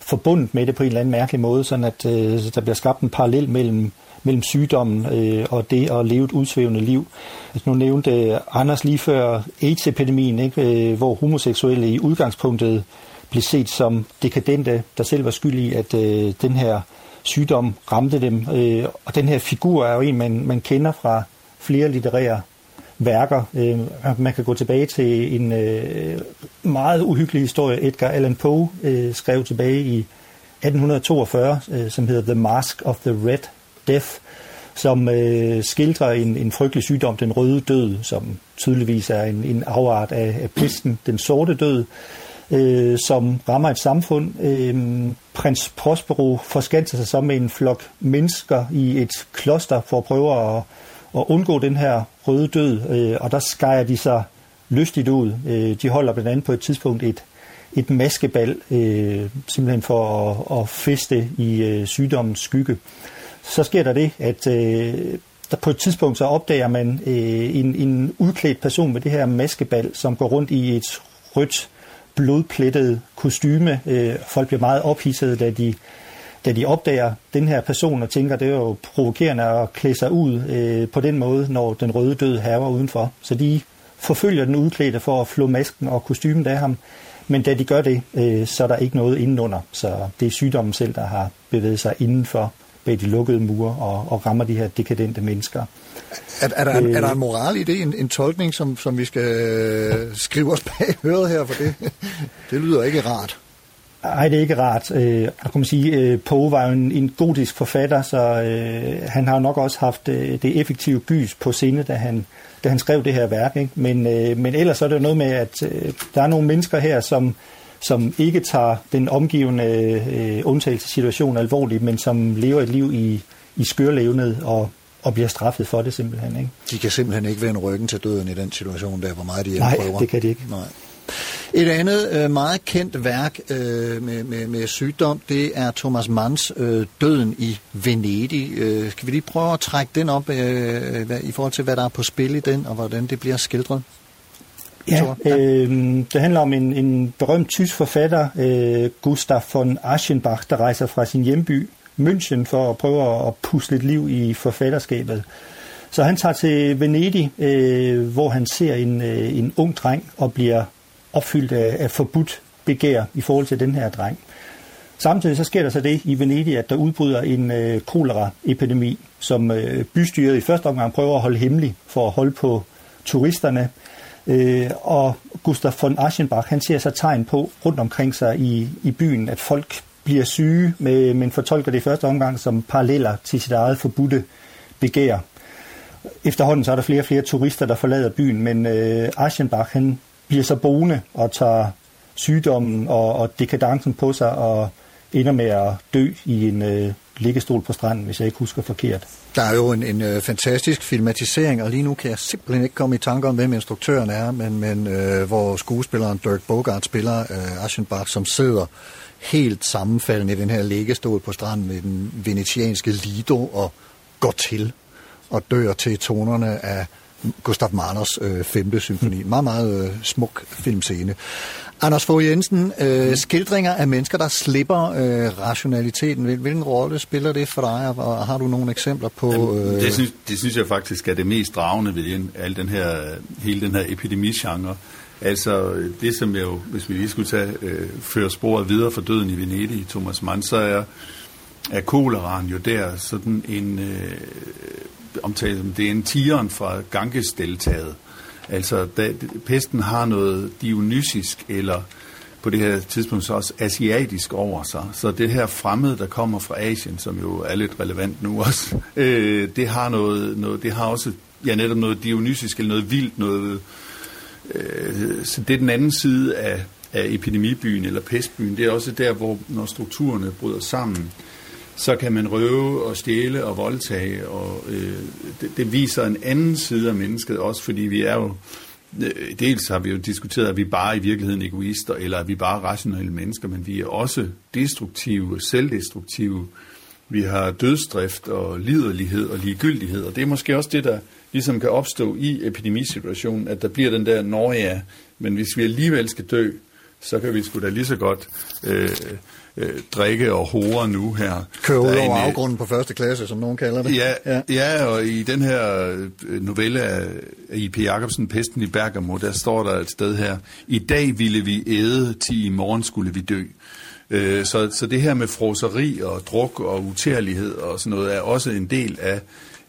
forbundet med det på en eller anden mærkelig måde, sådan at øh, der bliver skabt en parallel mellem, mellem sygdommen øh, og det at leve et udsvævende liv. Altså, nu nævnte øh, Anders lige før AIDS-epidemien, ikke, øh, hvor homoseksuelle i udgangspunktet blev set som dekadente, der selv var skyld i, at øh, den her sygdom ramte dem. Øh, og den her figur er jo en, man, man kender fra flere litterære værker. Øh, man kan gå tilbage til en øh, meget uhyggelig historie, Edgar Allan Poe øh, skrev tilbage i 1842, øh, som hedder The Mask of the Red Death, som øh, skildrer en, en frygtelig sygdom, den røde død, som tydeligvis er en, en afart af, af pesten, den sorte død, øh, som rammer et samfund. Øh, prins Prospero forskanser sig så med en flok mennesker i et kloster for at prøve at, at undgå den her røde død, øh, og der skærer de sig lystigt ud. Øh, de holder blandt andet på et tidspunkt et, et maskebal, øh, simpelthen for at, at feste i øh, sygdommens skygge. Så sker der det, at øh, der på et tidspunkt så opdager man øh, en, en udklædt person med det her maskebal, som går rundt i et rødt blodplettede kostyme. Øh, folk bliver meget ophidsede, da de, da de opdager den her person og tænker, det er jo provokerende at klæde sig ud øh, på den måde, når den røde død haver udenfor. Så de forfølger den udklædte for at flå masken og kostymet af ham. Men da de gør det, øh, så er der ikke noget indenunder. Så det er sygdommen selv, der har bevæget sig indenfor bag de lukkede mure og, og rammer de her dekadente mennesker. Er, er, der, en, er der en moral i det, en, en tolkning, som, som vi skal øh, skrive os bag høret her, for det, det lyder ikke rart. Nej, det er ikke rart. Øh, jeg kan man sige, øh, Poe var jo en, en godisk forfatter, så øh, han har nok også haft øh, det effektive gys på sinde, da han, da han skrev det her værk. Ikke? Men, øh, men ellers er det jo noget med, at øh, der er nogle mennesker her, som, som ikke tager den omgivende øh, undtagelsessituation alvorligt, men som lever et liv i, i skørlevnet og og bliver straffet for det simpelthen. Ikke? De kan simpelthen ikke vende ryggen til døden i den situation der, hvor meget de Nej, prøver. det kan de ikke. Nej. Et andet øh, meget kendt værk øh, med, med, med sygdom, det er Thomas Manns øh, Døden i Venedig. Øh, skal vi lige prøve at trække den op øh, hvad, i forhold til, hvad der er på spil i den, og hvordan det bliver skildret? Ja, øh, det handler om en, en berømt tysk forfatter, øh, Gustav von Aschenbach, der rejser fra sin hjemby München for at prøve at puste lidt liv i forfatterskabet. Så han tager til Venedig, øh, hvor han ser en, øh, en ung dreng og bliver opfyldt af, af forbudt begær i forhold til den her dreng. Samtidig så sker der så det i Venedig, at der udbryder en øh, kolera-epidemi, som øh, bystyret i første omgang prøver at holde hemmelig for at holde på turisterne. Øh, og Gustav von Aschenbach, han ser så tegn på rundt omkring sig i, i byen, at folk bliver syge, med, men fortolker det i første omgang som paralleller til sit eget forbudte begær. Efterhånden så er der flere og flere turister, der forlader byen, men øh, Aschenbach han bliver så boende og tager sygdommen og, og dekadencen på sig og ender med at dø i en øh, liggestol på stranden, hvis jeg ikke husker forkert. Der er jo en, en øh, fantastisk filmatisering, og lige nu kan jeg simpelthen ikke komme i tanke om, hvem instruktøren er, men, men øh, hvor skuespilleren Dirk Bogart spiller øh, Aschenbach, som sidder helt sammenfaldende i den her liggestol på stranden med den venetianske Lido og går til og dør til tonerne af Gustav Mahlers øh, femte symfoni. Meget, meget øh, smuk filmscene. Anders Fogh Jensen, øh, skildringer af mennesker, der slipper øh, rationaliteten. Hvilken rolle spiller det for dig, og har du nogle eksempler på... Øh... Det, synes, det synes jeg faktisk er det mest dragende ved al den her, hele den her epidemigenre. Altså det, som jeg jo, hvis vi lige skulle tage, øh, føre sporet videre for døden i Venedig, Thomas Mann, så er, er koleraen jo der sådan en, øh, omtalt, det er en tieren fra Ganges-deltaget. Altså da, pesten har noget dionysisk eller på det her tidspunkt så også asiatisk over sig. Så det her fremmede, der kommer fra Asien, som jo er lidt relevant nu også, øh, det har noget, noget, det har også ja, netop noget dionysisk eller noget vildt, noget Øh, så det er den anden side af, af epidemibyen eller pestbyen. Det er også der, hvor når strukturerne bryder sammen, så kan man røve og stjæle og voldtage, og øh, det, det viser en anden side af mennesket også, fordi vi er jo, øh, dels har vi jo diskuteret, at vi bare i virkeligheden egoister, eller at vi bare er rationelle mennesker, men vi er også destruktive, selvdestruktive. Vi har dødsdrift og liderlighed og ligegyldighed, og det er måske også det, der ligesom kan opstå i epidemisituationen, at der bliver den der, når ja, men hvis vi alligevel skal dø, så kan vi sgu da lige så godt øh, øh, drikke og hore nu her. Køre ud over en, øh, afgrunden på første klasse, som nogen kalder det. Ja, ja. ja og i den her øh, novelle af I.P. Jacobsen, Pesten i Bergamo, der står der et sted her, i dag ville vi æde, til i morgen skulle vi dø. Øh, så, så det her med froseri og druk og utærlighed og sådan noget er også en del af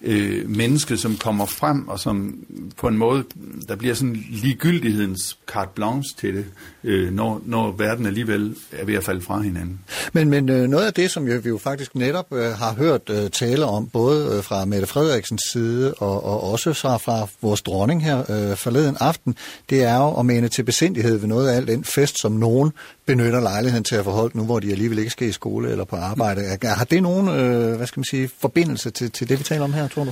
øh, menneske, som kommer frem, og som på en måde, der bliver sådan ligegyldighedens carte blanche til det, øh, når, når verden alligevel er ved at falde fra hinanden. Men, men øh, noget af det, som vi jo faktisk netop øh, har hørt øh, tale om, både øh, fra Mette Frederiksens side og, og også fra, fra vores dronning her øh, forleden aften, det er jo at mene til besindighed ved noget af alt den fest, som nogen benytter lejligheden til at forholde nu, hvor de alligevel ikke skal i skole eller på arbejde. Har det nogen, øh, hvad skal man sige, forbindelse til, til det, vi taler om her, tror du?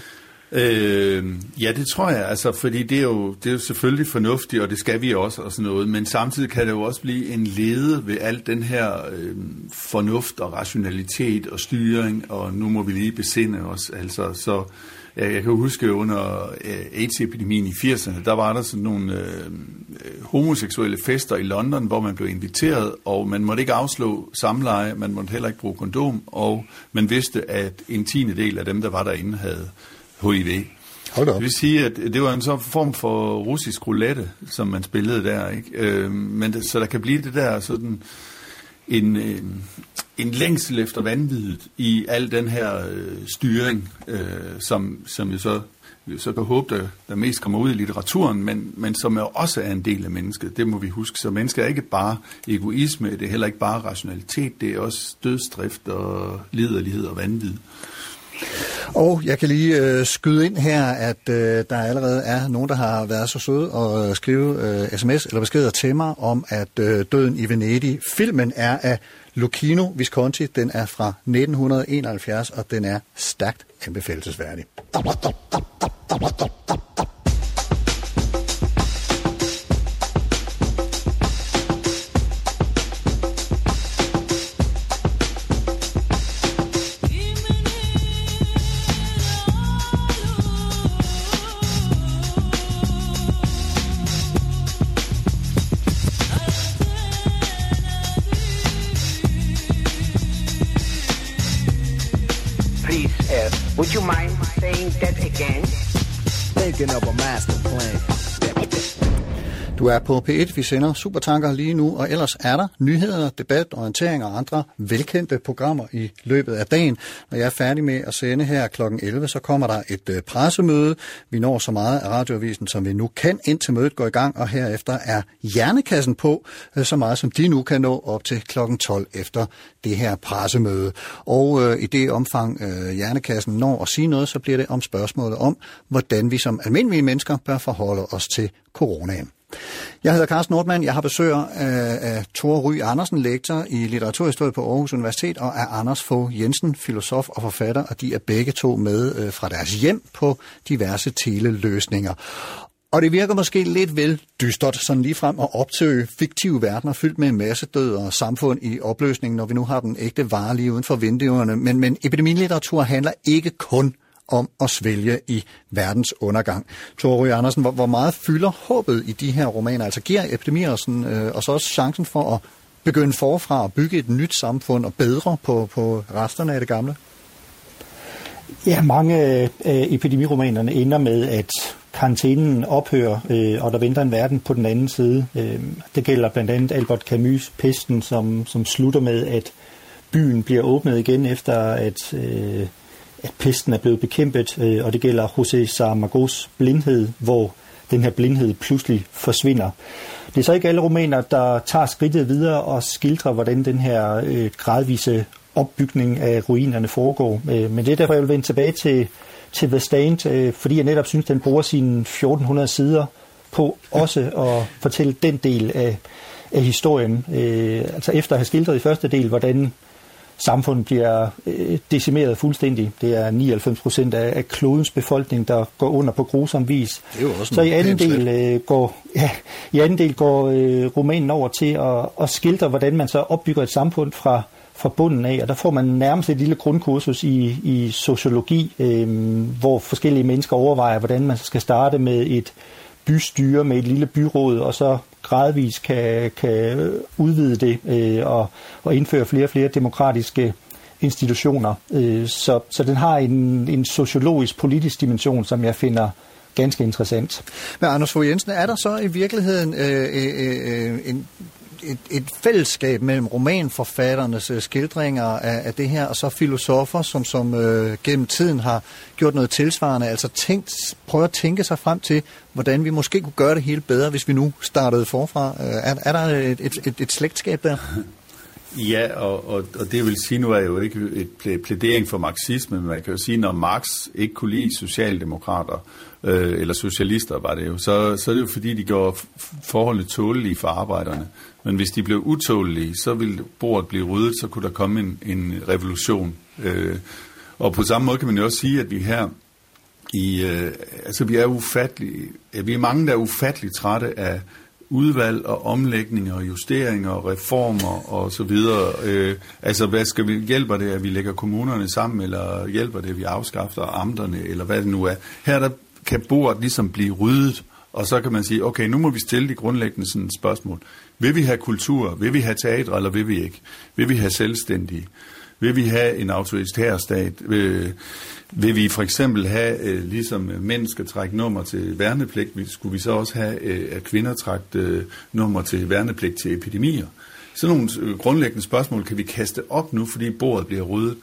Øh, ja, det tror jeg, altså, fordi det er, jo, det er jo selvfølgelig fornuftigt, og det skal vi også og sådan noget, men samtidig kan det jo også blive en lede ved alt den her øh, fornuft og rationalitet og styring, og nu må vi lige besinde os, altså, så jeg, jeg kan huske under øh, AIDS-epidemien i 80'erne, der var der sådan nogle øh, homoseksuelle fester i London, hvor man blev inviteret, og man måtte ikke afslå samleje, man måtte heller ikke bruge kondom, og man vidste, at en tiende del af dem, der var derinde, havde HIV. Hold Det vil sige, at det var en sådan form for russisk roulette, som man spillede der. Ikke? Øh, men det, så der kan blive det der sådan en, øh, en længsel efter vanvittigt i al den her øh, styring, øh, som, som jo så, vi så kan håbe, der, der mest kommer ud i litteraturen, men, men som er også er en del af mennesket. Det må vi huske. Så mennesket er ikke bare egoisme, det er heller ikke bare rationalitet, det er også dødsdrift og liderlighed og vanvid. Og jeg kan lige øh, skyde ind her, at øh, der allerede er nogen, der har været så søde at øh, skrive øh, sms eller beskeder til mig om, at øh, Døden i Venedig, filmen er af Lucchino Visconti, den er fra 1971, og den er stærkt anbefalesværdig. Thinking of a master. Du er på P1, vi sender Supertanker lige nu, og ellers er der nyheder, debat, orientering og andre velkendte programmer i løbet af dagen. Når jeg er færdig med at sende her kl. 11, så kommer der et øh, pressemøde. Vi når så meget af radioavisen, som vi nu kan, indtil mødet går i gang, og herefter er hjernekassen på, øh, så meget som de nu kan nå op til kl. 12 efter det her pressemøde. Og øh, i det omfang øh, hjernekassen når at sige noget, så bliver det om spørgsmålet om, hvordan vi som almindelige mennesker bør forholde os til coronaen. Jeg hedder Carsten Nordmann. Jeg har besøg af, af Ry Andersen, lektor i litteraturhistorie på Aarhus Universitet, og af Anders Fogh Jensen, filosof og forfatter, og de er begge to med øh, fra deres hjem på diverse teleløsninger. Og det virker måske lidt vel dystert, sådan lige frem at opsøge fiktive verdener fyldt med en masse død og samfund i opløsning, når vi nu har den ægte vare lige uden for vinduerne. Men, men epidemilitteratur handler ikke kun om at svælge i verdens undergang. Tore Andersen, hvor, hvor meget fylder håbet i de her romaner? Altså giver epidemier og, sådan, øh, og så også chancen for at begynde forfra og bygge et nyt samfund og bedre på, på resterne af det gamle? Ja, mange af epidemiromanerne ender med, at karantænen ophører, øh, og der venter en verden på den anden side. Øh, det gælder blandt andet Albert Camus' Pesten, som, som slutter med, at byen bliver åbnet igen efter, at, øh, at pesten er blevet bekæmpet, øh, og det gælder José Saramagos blindhed, hvor den her blindhed pludselig forsvinder. Det er så ikke alle romaner, der tager skridtet videre og skildrer, hvordan den her øh, gradvise opbygning af ruinerne foregår. Øh, men det er derfor, jeg vil vende tilbage til, til The Stand, øh, fordi jeg netop synes, den bruger sine 1400 sider på også at fortælle den del af, af historien. Øh, altså efter at have skildret i første del, hvordan samfundet bliver øh, decimeret fuldstændig. Det er 99 procent af, af klodens befolkning, der går under på grusom vis. Så i anden del øh, går, ja, i anden del går øh, romanen over til at, at skildre, hvordan man så opbygger et samfund fra, fra bunden af, og der får man nærmest et lille grundkursus i, i sociologi, øh, hvor forskellige mennesker overvejer, hvordan man skal starte med et bystyre, med et lille byråd, og så gradvist kan, kan udvide det øh, og, og indføre flere og flere demokratiske institutioner. Øh, så, så den har en, en sociologisk, politisk dimension, som jeg finder ganske interessant. Men Anders Fogh Jensen, er der så i virkeligheden øh, øh, øh, en et, et fællesskab mellem romanforfatternes øh, skildringer af, af det her, og så filosofer, som, som øh, gennem tiden har gjort noget tilsvarende, altså tænkt, prøve at tænke sig frem til, hvordan vi måske kunne gøre det hele bedre, hvis vi nu startede forfra. Øh, er, er der et, et, et, et slægtskab der? Ja, og, og, og det vil sige, nu er jo ikke et plædering for marxisme, men man kan jo sige, når Marx ikke kunne lide socialdemokrater, øh, eller socialister var det jo, så, så er det jo fordi, de gjorde forholdene tålelige for arbejderne. Men hvis de blev utålelige, så ville bordet blive ryddet, så kunne der komme en, en revolution. Øh, og på samme måde kan man jo også sige, at vi her i, øh, altså vi er ufattelige, vi er mange, der er ufatteligt trætte af udvalg og omlægninger og justeringer og reformer og så videre. Øh, altså, hvad skal vi, hjælper det, at vi lægger kommunerne sammen, eller hjælper det, at vi afskaffer amterne, eller hvad det nu er. Her der kan bordet ligesom blive ryddet, og så kan man sige, okay, nu må vi stille de grundlæggende sådan spørgsmål. Vil vi have kultur? Vil vi have teatre, eller vil vi ikke? Vil vi have selvstændige? Vil vi have en autoritær stat? Vil, vil vi for eksempel have, øh, ligesom mænd skal trække nummer til værnepligt, skulle vi så også have, øh, at kvinder trække øh, nummer til værnepligt til epidemier? Sådan nogle øh, grundlæggende spørgsmål kan vi kaste op nu, fordi bordet bliver ryddet.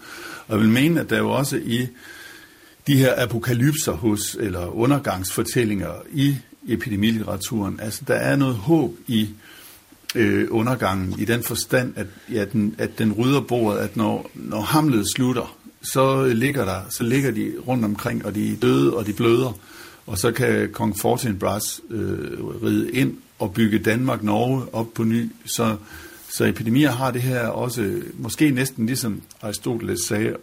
Og jeg vil mene, at der jo også i de her apokalypser hos, eller undergangsfortællinger i epidemilitteraturen, altså der er noget håb i øh, undergangen, i den forstand, at, ja, den, at den rydder bordet, at når, når hamlet slutter, så ligger der, så ligger de rundt omkring, og de er døde, og de bløder, og så kan kong Fortinbras øh, ride ind og bygge Danmark-Norge op på ny, så, så epidemier har det her også, måske næsten ligesom Aristoteles sagde,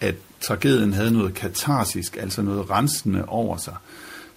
at tragedien havde noget katarsisk, altså noget rensende over sig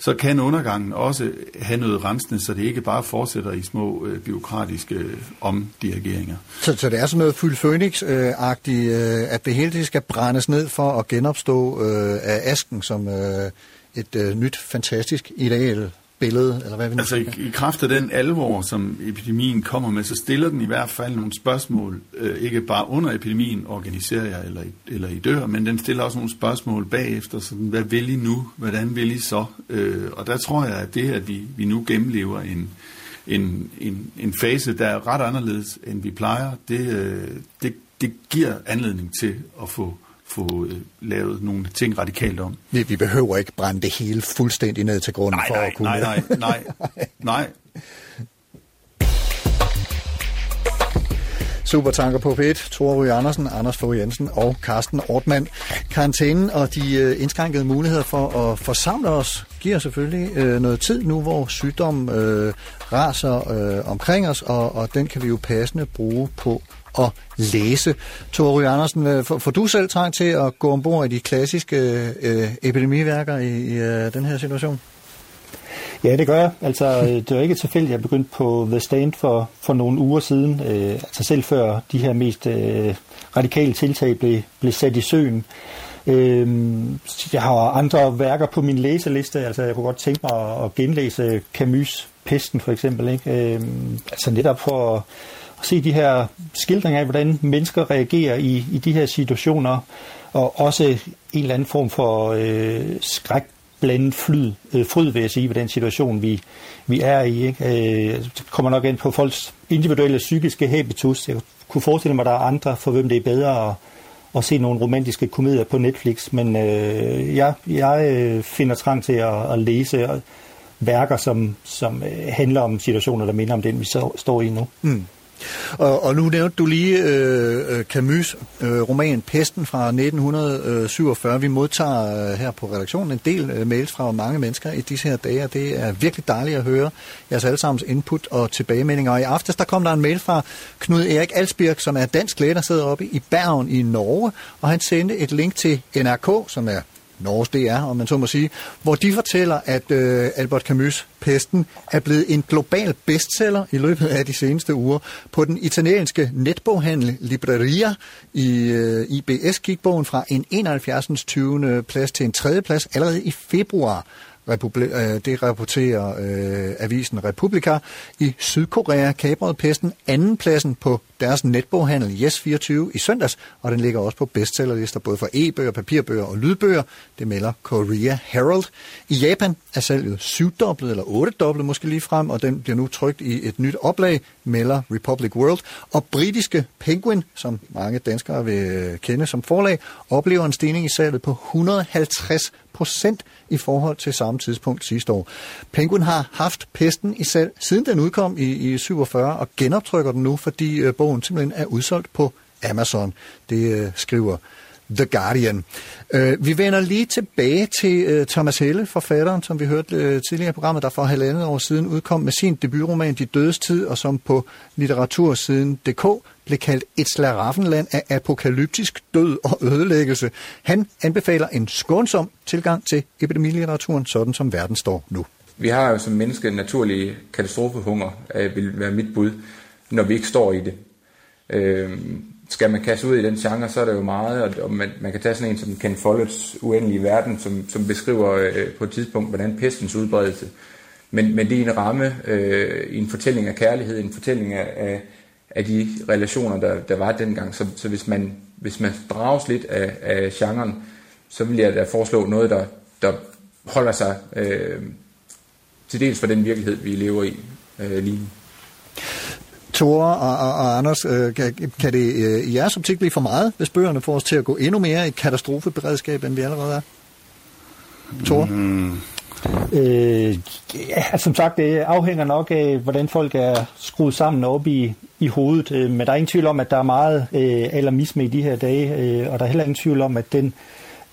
så kan undergangen også have noget rensende, så det ikke bare fortsætter i små øh, byråkratiske øh, omdirigeringer. Så, så det er sådan noget fyldt Phoenix-agtigt, øh, at det hele det skal brændes ned for at genopstå øh, af asken som øh, et øh, nyt, fantastisk ideal billede, eller hvad vi nu Altså i, i kraft af den alvor, som epidemien kommer med, så stiller den i hvert fald nogle spørgsmål, øh, ikke bare under epidemien, organiserer jeg eller, eller I dør, men den stiller også nogle spørgsmål bagefter, sådan, hvad vil I nu? Hvordan vil I så? Øh, og der tror jeg, at det, at vi, vi nu gennemlever en, en, en, en fase, der er ret anderledes, end vi plejer, det, øh, det, det giver anledning til at få få øh, lavet nogle ting radikalt om. Vi, vi behøver ikke brænde det hele fuldstændig ned til grunden nej, for nej, at kunne... Nej, nej, nej, nej. Supertanker på P1, Thor Ryge Andersen, Anders Fogh Jensen og Carsten Ortmann. Karantænen og de øh, indskrænkede muligheder for at forsamle os giver selvfølgelig øh, noget tid nu, hvor sygdom øh, raser øh, omkring os, og, og den kan vi jo passende bruge på at læse. Tore Andersen, får, du selv trang til at gå ombord i de klassiske øh, epidemiværker i, i øh, den her situation? Ja, det gør jeg. Altså, øh, det var ikke tilfældigt, at jeg begyndte på The Stand for, for nogle uger siden. Øh, altså selv før de her mest øh, radikale tiltag blev, blev sat i søen. Øh, jeg har andre værker på min læseliste. Altså, jeg kunne godt tænke mig at, at genlæse Camus' Pesten for eksempel. Ikke? Øh, altså netop for at at se de her skildringer af, hvordan mennesker reagerer i, i de her situationer, og også en eller anden form for øh, skræk blandet flyd, øh, fryd, vil jeg sige, ved den situation, vi, vi er i. Ikke? Øh, det kommer nok ind på folks individuelle psykiske habitus. Jeg kunne forestille mig, at der er andre, for hvem det er bedre at, at se nogle romantiske komedier på Netflix, men øh, jeg, jeg finder trang til at, at læse øh, værker, som, som øh, handler om situationer, der minder om den, vi så, står i nu. Mm. Og, og nu nævnte du lige øh, øh Camus' øh, roman Pesten fra 1947. Vi modtager øh, her på redaktionen en del øh, mails fra mange mennesker i disse her dage, og det er virkelig dejligt at høre jeres allesammens input og tilbagemeldinger. Og i aftes der kom der en mail fra Knud Erik Alsbjerg, som er dansk læge, der sidder oppe i Bergen i Norge, og han sendte et link til NRK, som er Norges DR, om man så må sige, hvor de fortæller, at øh, Albert Camus' Pesten er blevet en global bestseller i løbet af de seneste uger. På den italienske netboghandel Libreria i øh, IBS gik bogen fra en 71. 20. plads til en 3. plads allerede i februar. Republi- øh, det rapporterer øh, avisen Republika. I Sydkorea kabrede pesten andenpladsen på deres netboghandel Yes24 i søndags, og den ligger også på bestsellerlister både for e-bøger, papirbøger og lydbøger. Det melder Korea Herald. I Japan er salget syvdoblet eller ottedoblet måske lige frem, og den bliver nu trygt i et nyt oplag, melder Republic World. Og britiske Penguin, som mange danskere vil øh, kende som forlag, oplever en stigning i salget på 150 procent i forhold til samme tidspunkt sidste år. Penguin har haft pesten i salg, siden den udkom i, i 47, og genoptrykker den nu, fordi øh, bogen simpelthen er udsolgt på Amazon. Det øh, skriver The Guardian. Øh, vi vender lige tilbage til øh, Thomas Helle, forfatteren, som vi hørte øh, tidligere i programmet, der for halvandet år siden udkom med sin debutroman De Dødes Tid, og som på litteratursiden.dk blev kaldt et slaraffenland af apokalyptisk død og ødelæggelse. Han anbefaler en skånsom tilgang til epidemilitteraturen, sådan som verden står nu. Vi har jo som menneske en naturlig katastrofehunger, øh, vil være mit bud, når vi ikke står i det. Øh, skal man kaste ud i den genre, så er der jo meget, og, og man, man kan tage sådan en som Ken Folletts Uendelige Verden, som, som beskriver øh, på et tidspunkt, hvordan pestens udbredelse. Men, men det er en ramme, øh, en fortælling af kærlighed, en fortælling af, af, af de relationer, der, der var dengang. Så, så hvis, man, hvis man drages lidt af, af genren, så vil jeg da foreslå noget, der, der holder sig øh, til dels for den virkelighed, vi lever i øh, lige nu. Tore og, og, og Anders, øh, kan, kan det øh, i jeres optik blive for meget, hvis bøgerne får os til at gå endnu mere i katastrofeberedskab, end vi allerede er? Tore? Mm. Øh, ja, altså, som sagt, det afhænger nok af, hvordan folk er skruet sammen op i, i hovedet. Øh, men der er ingen tvivl om, at der er meget øh, alarmisme i de her dage, øh, og der er heller ingen tvivl om, at den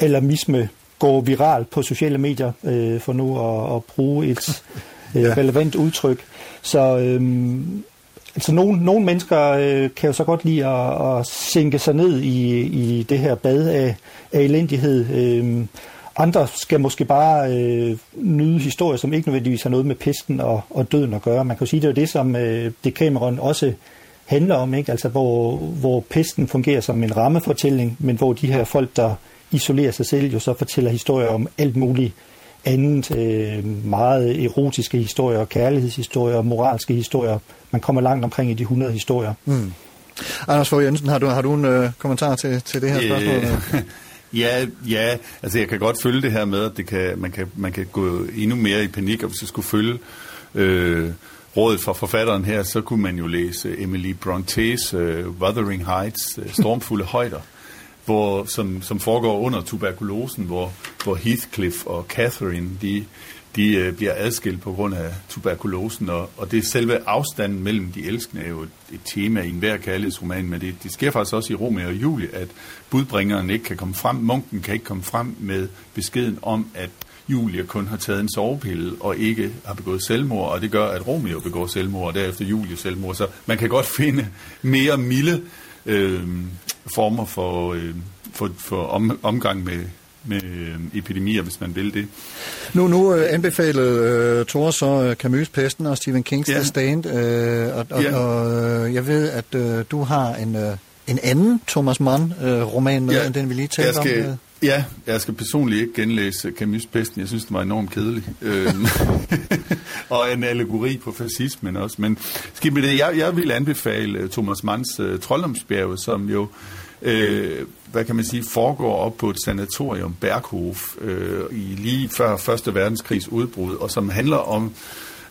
alarmisme går viralt på sociale medier, øh, for nu at, at bruge et øh, relevant udtryk. Så øh, altså nogle, nogle mennesker øh, kan jo så godt lide at, at sænke sig ned i, i det her bad af, af elendighed. Øh, andre skal måske bare øh, nyde historier, som ikke nødvendigvis har noget med pesten og, og døden at gøre. Man kan jo sige, det er det, som øh, Decameron også handler om, ikke? Altså, hvor, hvor pesten fungerer som en rammefortælling, men hvor de her folk, der isolerer sig selv, jo så fortæller historier om alt muligt andet, øh, meget erotiske historier, kærlighedshistorier, moralske historier. Man kommer langt omkring i de 100 historier. Mm. Anders Fogh Jensen, har du, har du en øh, kommentar til, til det her spørgsmål? Øh, ja, ja, altså jeg kan godt følge det her med, at det kan, man, kan, man kan gå endnu mere i panik, og hvis jeg skulle følge øh, rådet fra forfatteren her, så kunne man jo læse Emily Bronte's uh, Wuthering Heights, uh, Stormfulde Højder, hvor, som, som foregår under tuberkulosen, hvor, hvor Heathcliff og Catherine, de, de øh, bliver adskilt på grund af tuberkulosen, og, og det er selve afstanden mellem de elskende er jo et, et tema i enhver kærlighedsroman, men det, det sker faktisk også i Romeo og Julie, at budbringeren ikke kan komme frem, munken kan ikke komme frem med beskeden om, at Julie kun har taget en sovepille og ikke har begået selvmord, og det gør, at Romeo begår selvmord, og derefter Julie selvmord. Så man kan godt finde mere milde øh, former for, øh, for, for om, omgang med, med øh, epidemier, hvis man vil det. Nu, nu øh, anbefalede øh, Thor så øh, Camus' Pesten og Stephen King's ja. The Stand, øh, og, og, ja. og øh, jeg ved, at øh, du har en, øh, en anden Thomas Mann-roman øh, med, ja. end den vi lige talte skal, om. Øh. Ja, jeg skal personligt ikke genlæse Camus' Pesten. Jeg synes, det var enormt kedelig. Øhm, og en allegori på fascismen også. Men skal med det, jeg, jeg vil anbefale Thomas Manns uh, Trolddomsbjerget, som jo øh, hvad kan man sige, foregår op på et sanatorium, Berghof, øh, i lige før Første Verdenskrigs udbrud, og som handler om,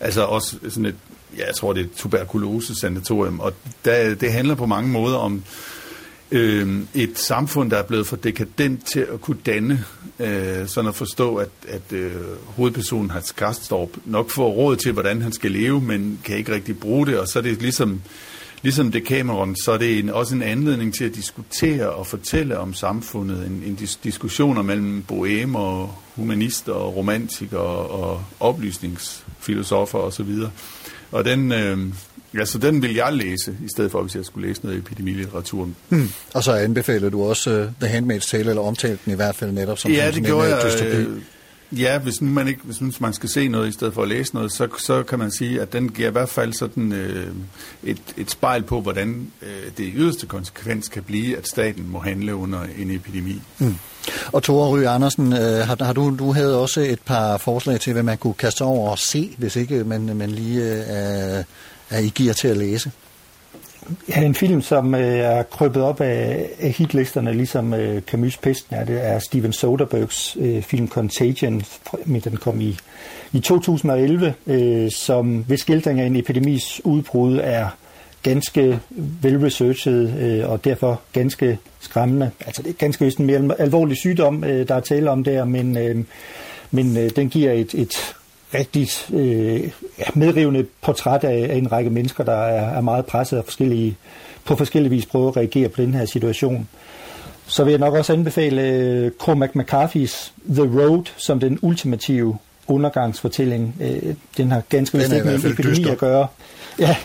altså også sådan et, ja, jeg tror det er et tuberkulose-sanatorium, og der, det handler på mange måder om øh, et samfund, der er blevet for dekadent til at kunne danne, øh, sådan at forstå, at, at øh, hovedpersonen Hans Karstorp nok får råd til, hvordan han skal leve, men kan ikke rigtig bruge det, og så er det ligesom ligesom det Cameron, så er det en, også en anledning til at diskutere og fortælle om samfundet. En, en dis- diskussioner mellem bohemer, og humanister og romantikere og oplysningsfilosofer osv. Og den, øh, altså den vil jeg læse, i stedet for, hvis jeg skulle læse noget epidemilitteratur. Hmm. Og så anbefaler du også uh, The Handmaid's Tale, eller omtalte den i hvert fald netop som ja, det gjorde jeg, dystopi. Ja, hvis man ikke, hvis man skal se noget i stedet for at læse noget, så, så kan man sige, at den giver i hvert fald sådan øh, et, et spejl på, hvordan øh, det i yderste konsekvens kan blive, at staten må handle under en epidemi. Mm. Og Tore Ry Andersen, øh, har, har du, du havde også et par forslag til, hvad man kunne kaste over og se, hvis ikke man, man lige øh, er i gear til at læse? Ja, en film, som øh, er krøbet op af, af hitlisterne, ligesom øh, Camus' Pesten er, det er Steven Soderberghs øh, film Contagion, men den kom i, i 2011, øh, som ved skildring af en epidemis udbrud er ganske velresearchet øh, og derfor ganske skræmmende. Altså det er ganske vist en mere alvorlig sygdom, øh, der er tale om der, men, øh, men øh, den giver et, et rigtig øh, medrivende portræt af, af en række mennesker, der er, er meget presset og forskellige, på forskellige vis prøver at reagere på den her situation. Så vil jeg nok også anbefale øh, Cormac McCarthy's The Road som den ultimative undergangsfortælling. Øh, den har ganske vist ikke med en epidemi dyster. at gøre. Ja,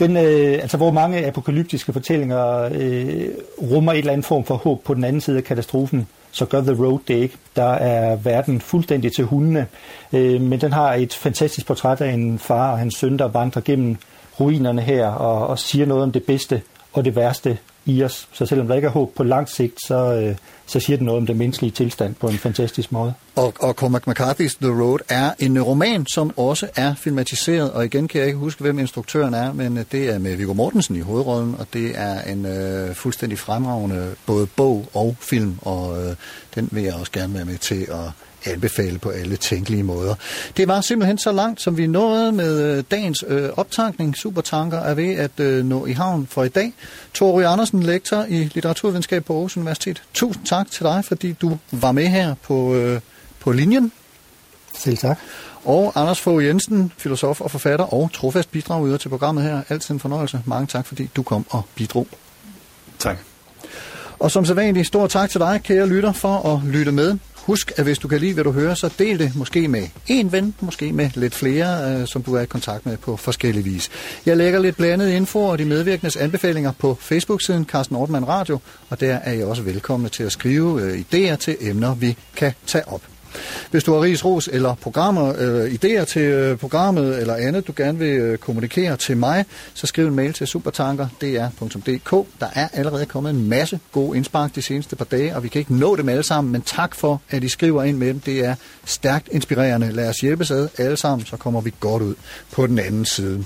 den, øh, altså hvor mange apokalyptiske fortællinger øh, rummer et eller andet form for håb på den anden side af katastrofen, så gør The Road det ikke. Der er verden fuldstændig til hundene, øh, men den har et fantastisk portræt af en far og hans søn, der vandrer gennem ruinerne her og, og siger noget om det bedste og det værste i os. Så selvom der ikke er håb på lang sigt, så, øh, så siger det noget om den menneskelige tilstand på en fantastisk måde. Og, og Cormac McCarthy's The Road er en roman, som også er filmatiseret, og igen kan jeg ikke huske, hvem instruktøren er, men øh, det er med Viggo Mortensen i hovedrollen, og det er en øh, fuldstændig fremragende både bog og film, og øh, den vil jeg også gerne være med til at anbefale på alle tænkelige måder. Det var simpelthen så langt, som vi nåede med øh, dagens øh, optankning. Supertanker er ved at øh, nå i havn for i dag. Tore Andersen, lektor i litteraturvidenskab på Aarhus Universitet. Tusind tak til dig, fordi du var med her på, øh, på linjen. Selv tak. Og Anders Fogh Jensen, filosof og forfatter og trofast bidrag til programmet her. Altid en fornøjelse. Mange tak, fordi du kom og bidrog. Tak. Og som sædvanligt, stor tak til dig, kære lytter, for at lytte med. Husk, at hvis du kan lide, hvad du hører, så del det måske med en ven, måske med lidt flere, øh, som du er i kontakt med på forskellige vis. Jeg lægger lidt blandet info og de medvirkendes anbefalinger på Facebook-siden Carsten Ortmann Radio, og der er I også velkomne til at skrive øh, idéer til emner, vi kan tage op. Hvis du har ris, ros eller programmer, øh, idéer til øh, programmet eller andet, du gerne vil øh, kommunikere til mig, så skriv en mail til supertanker.dr.dk. Der er allerede kommet en masse gode indspark de seneste par dage, og vi kan ikke nå dem alle sammen, men tak for, at I skriver ind med dem. Det er stærkt inspirerende. Lad os hjælpes ad alle sammen, så kommer vi godt ud på den anden side.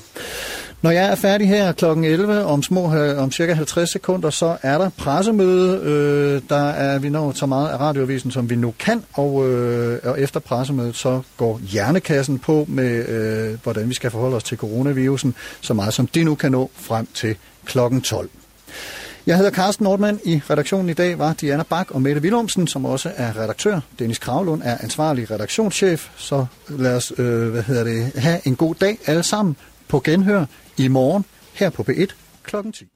Når jeg er færdig her kl. 11 om små øh, om cirka 50 sekunder, så er der pressemøde. Øh, der er vi når så meget af radioavisen, som vi nu kan, og, øh, og efter pressemødet, så går hjernekassen på med, øh, hvordan vi skal forholde os til coronavirusen, så meget som det nu kan nå frem til kl. 12. Jeg hedder Carsten Nordmann. I redaktionen i dag var Diana Bak og Mette Willumsen, som også er redaktør. Dennis Kravlund er ansvarlig redaktionschef. Så lad os øh, hvad hedder det, have en god dag alle sammen på genhør i morgen her på B1 kl. 10.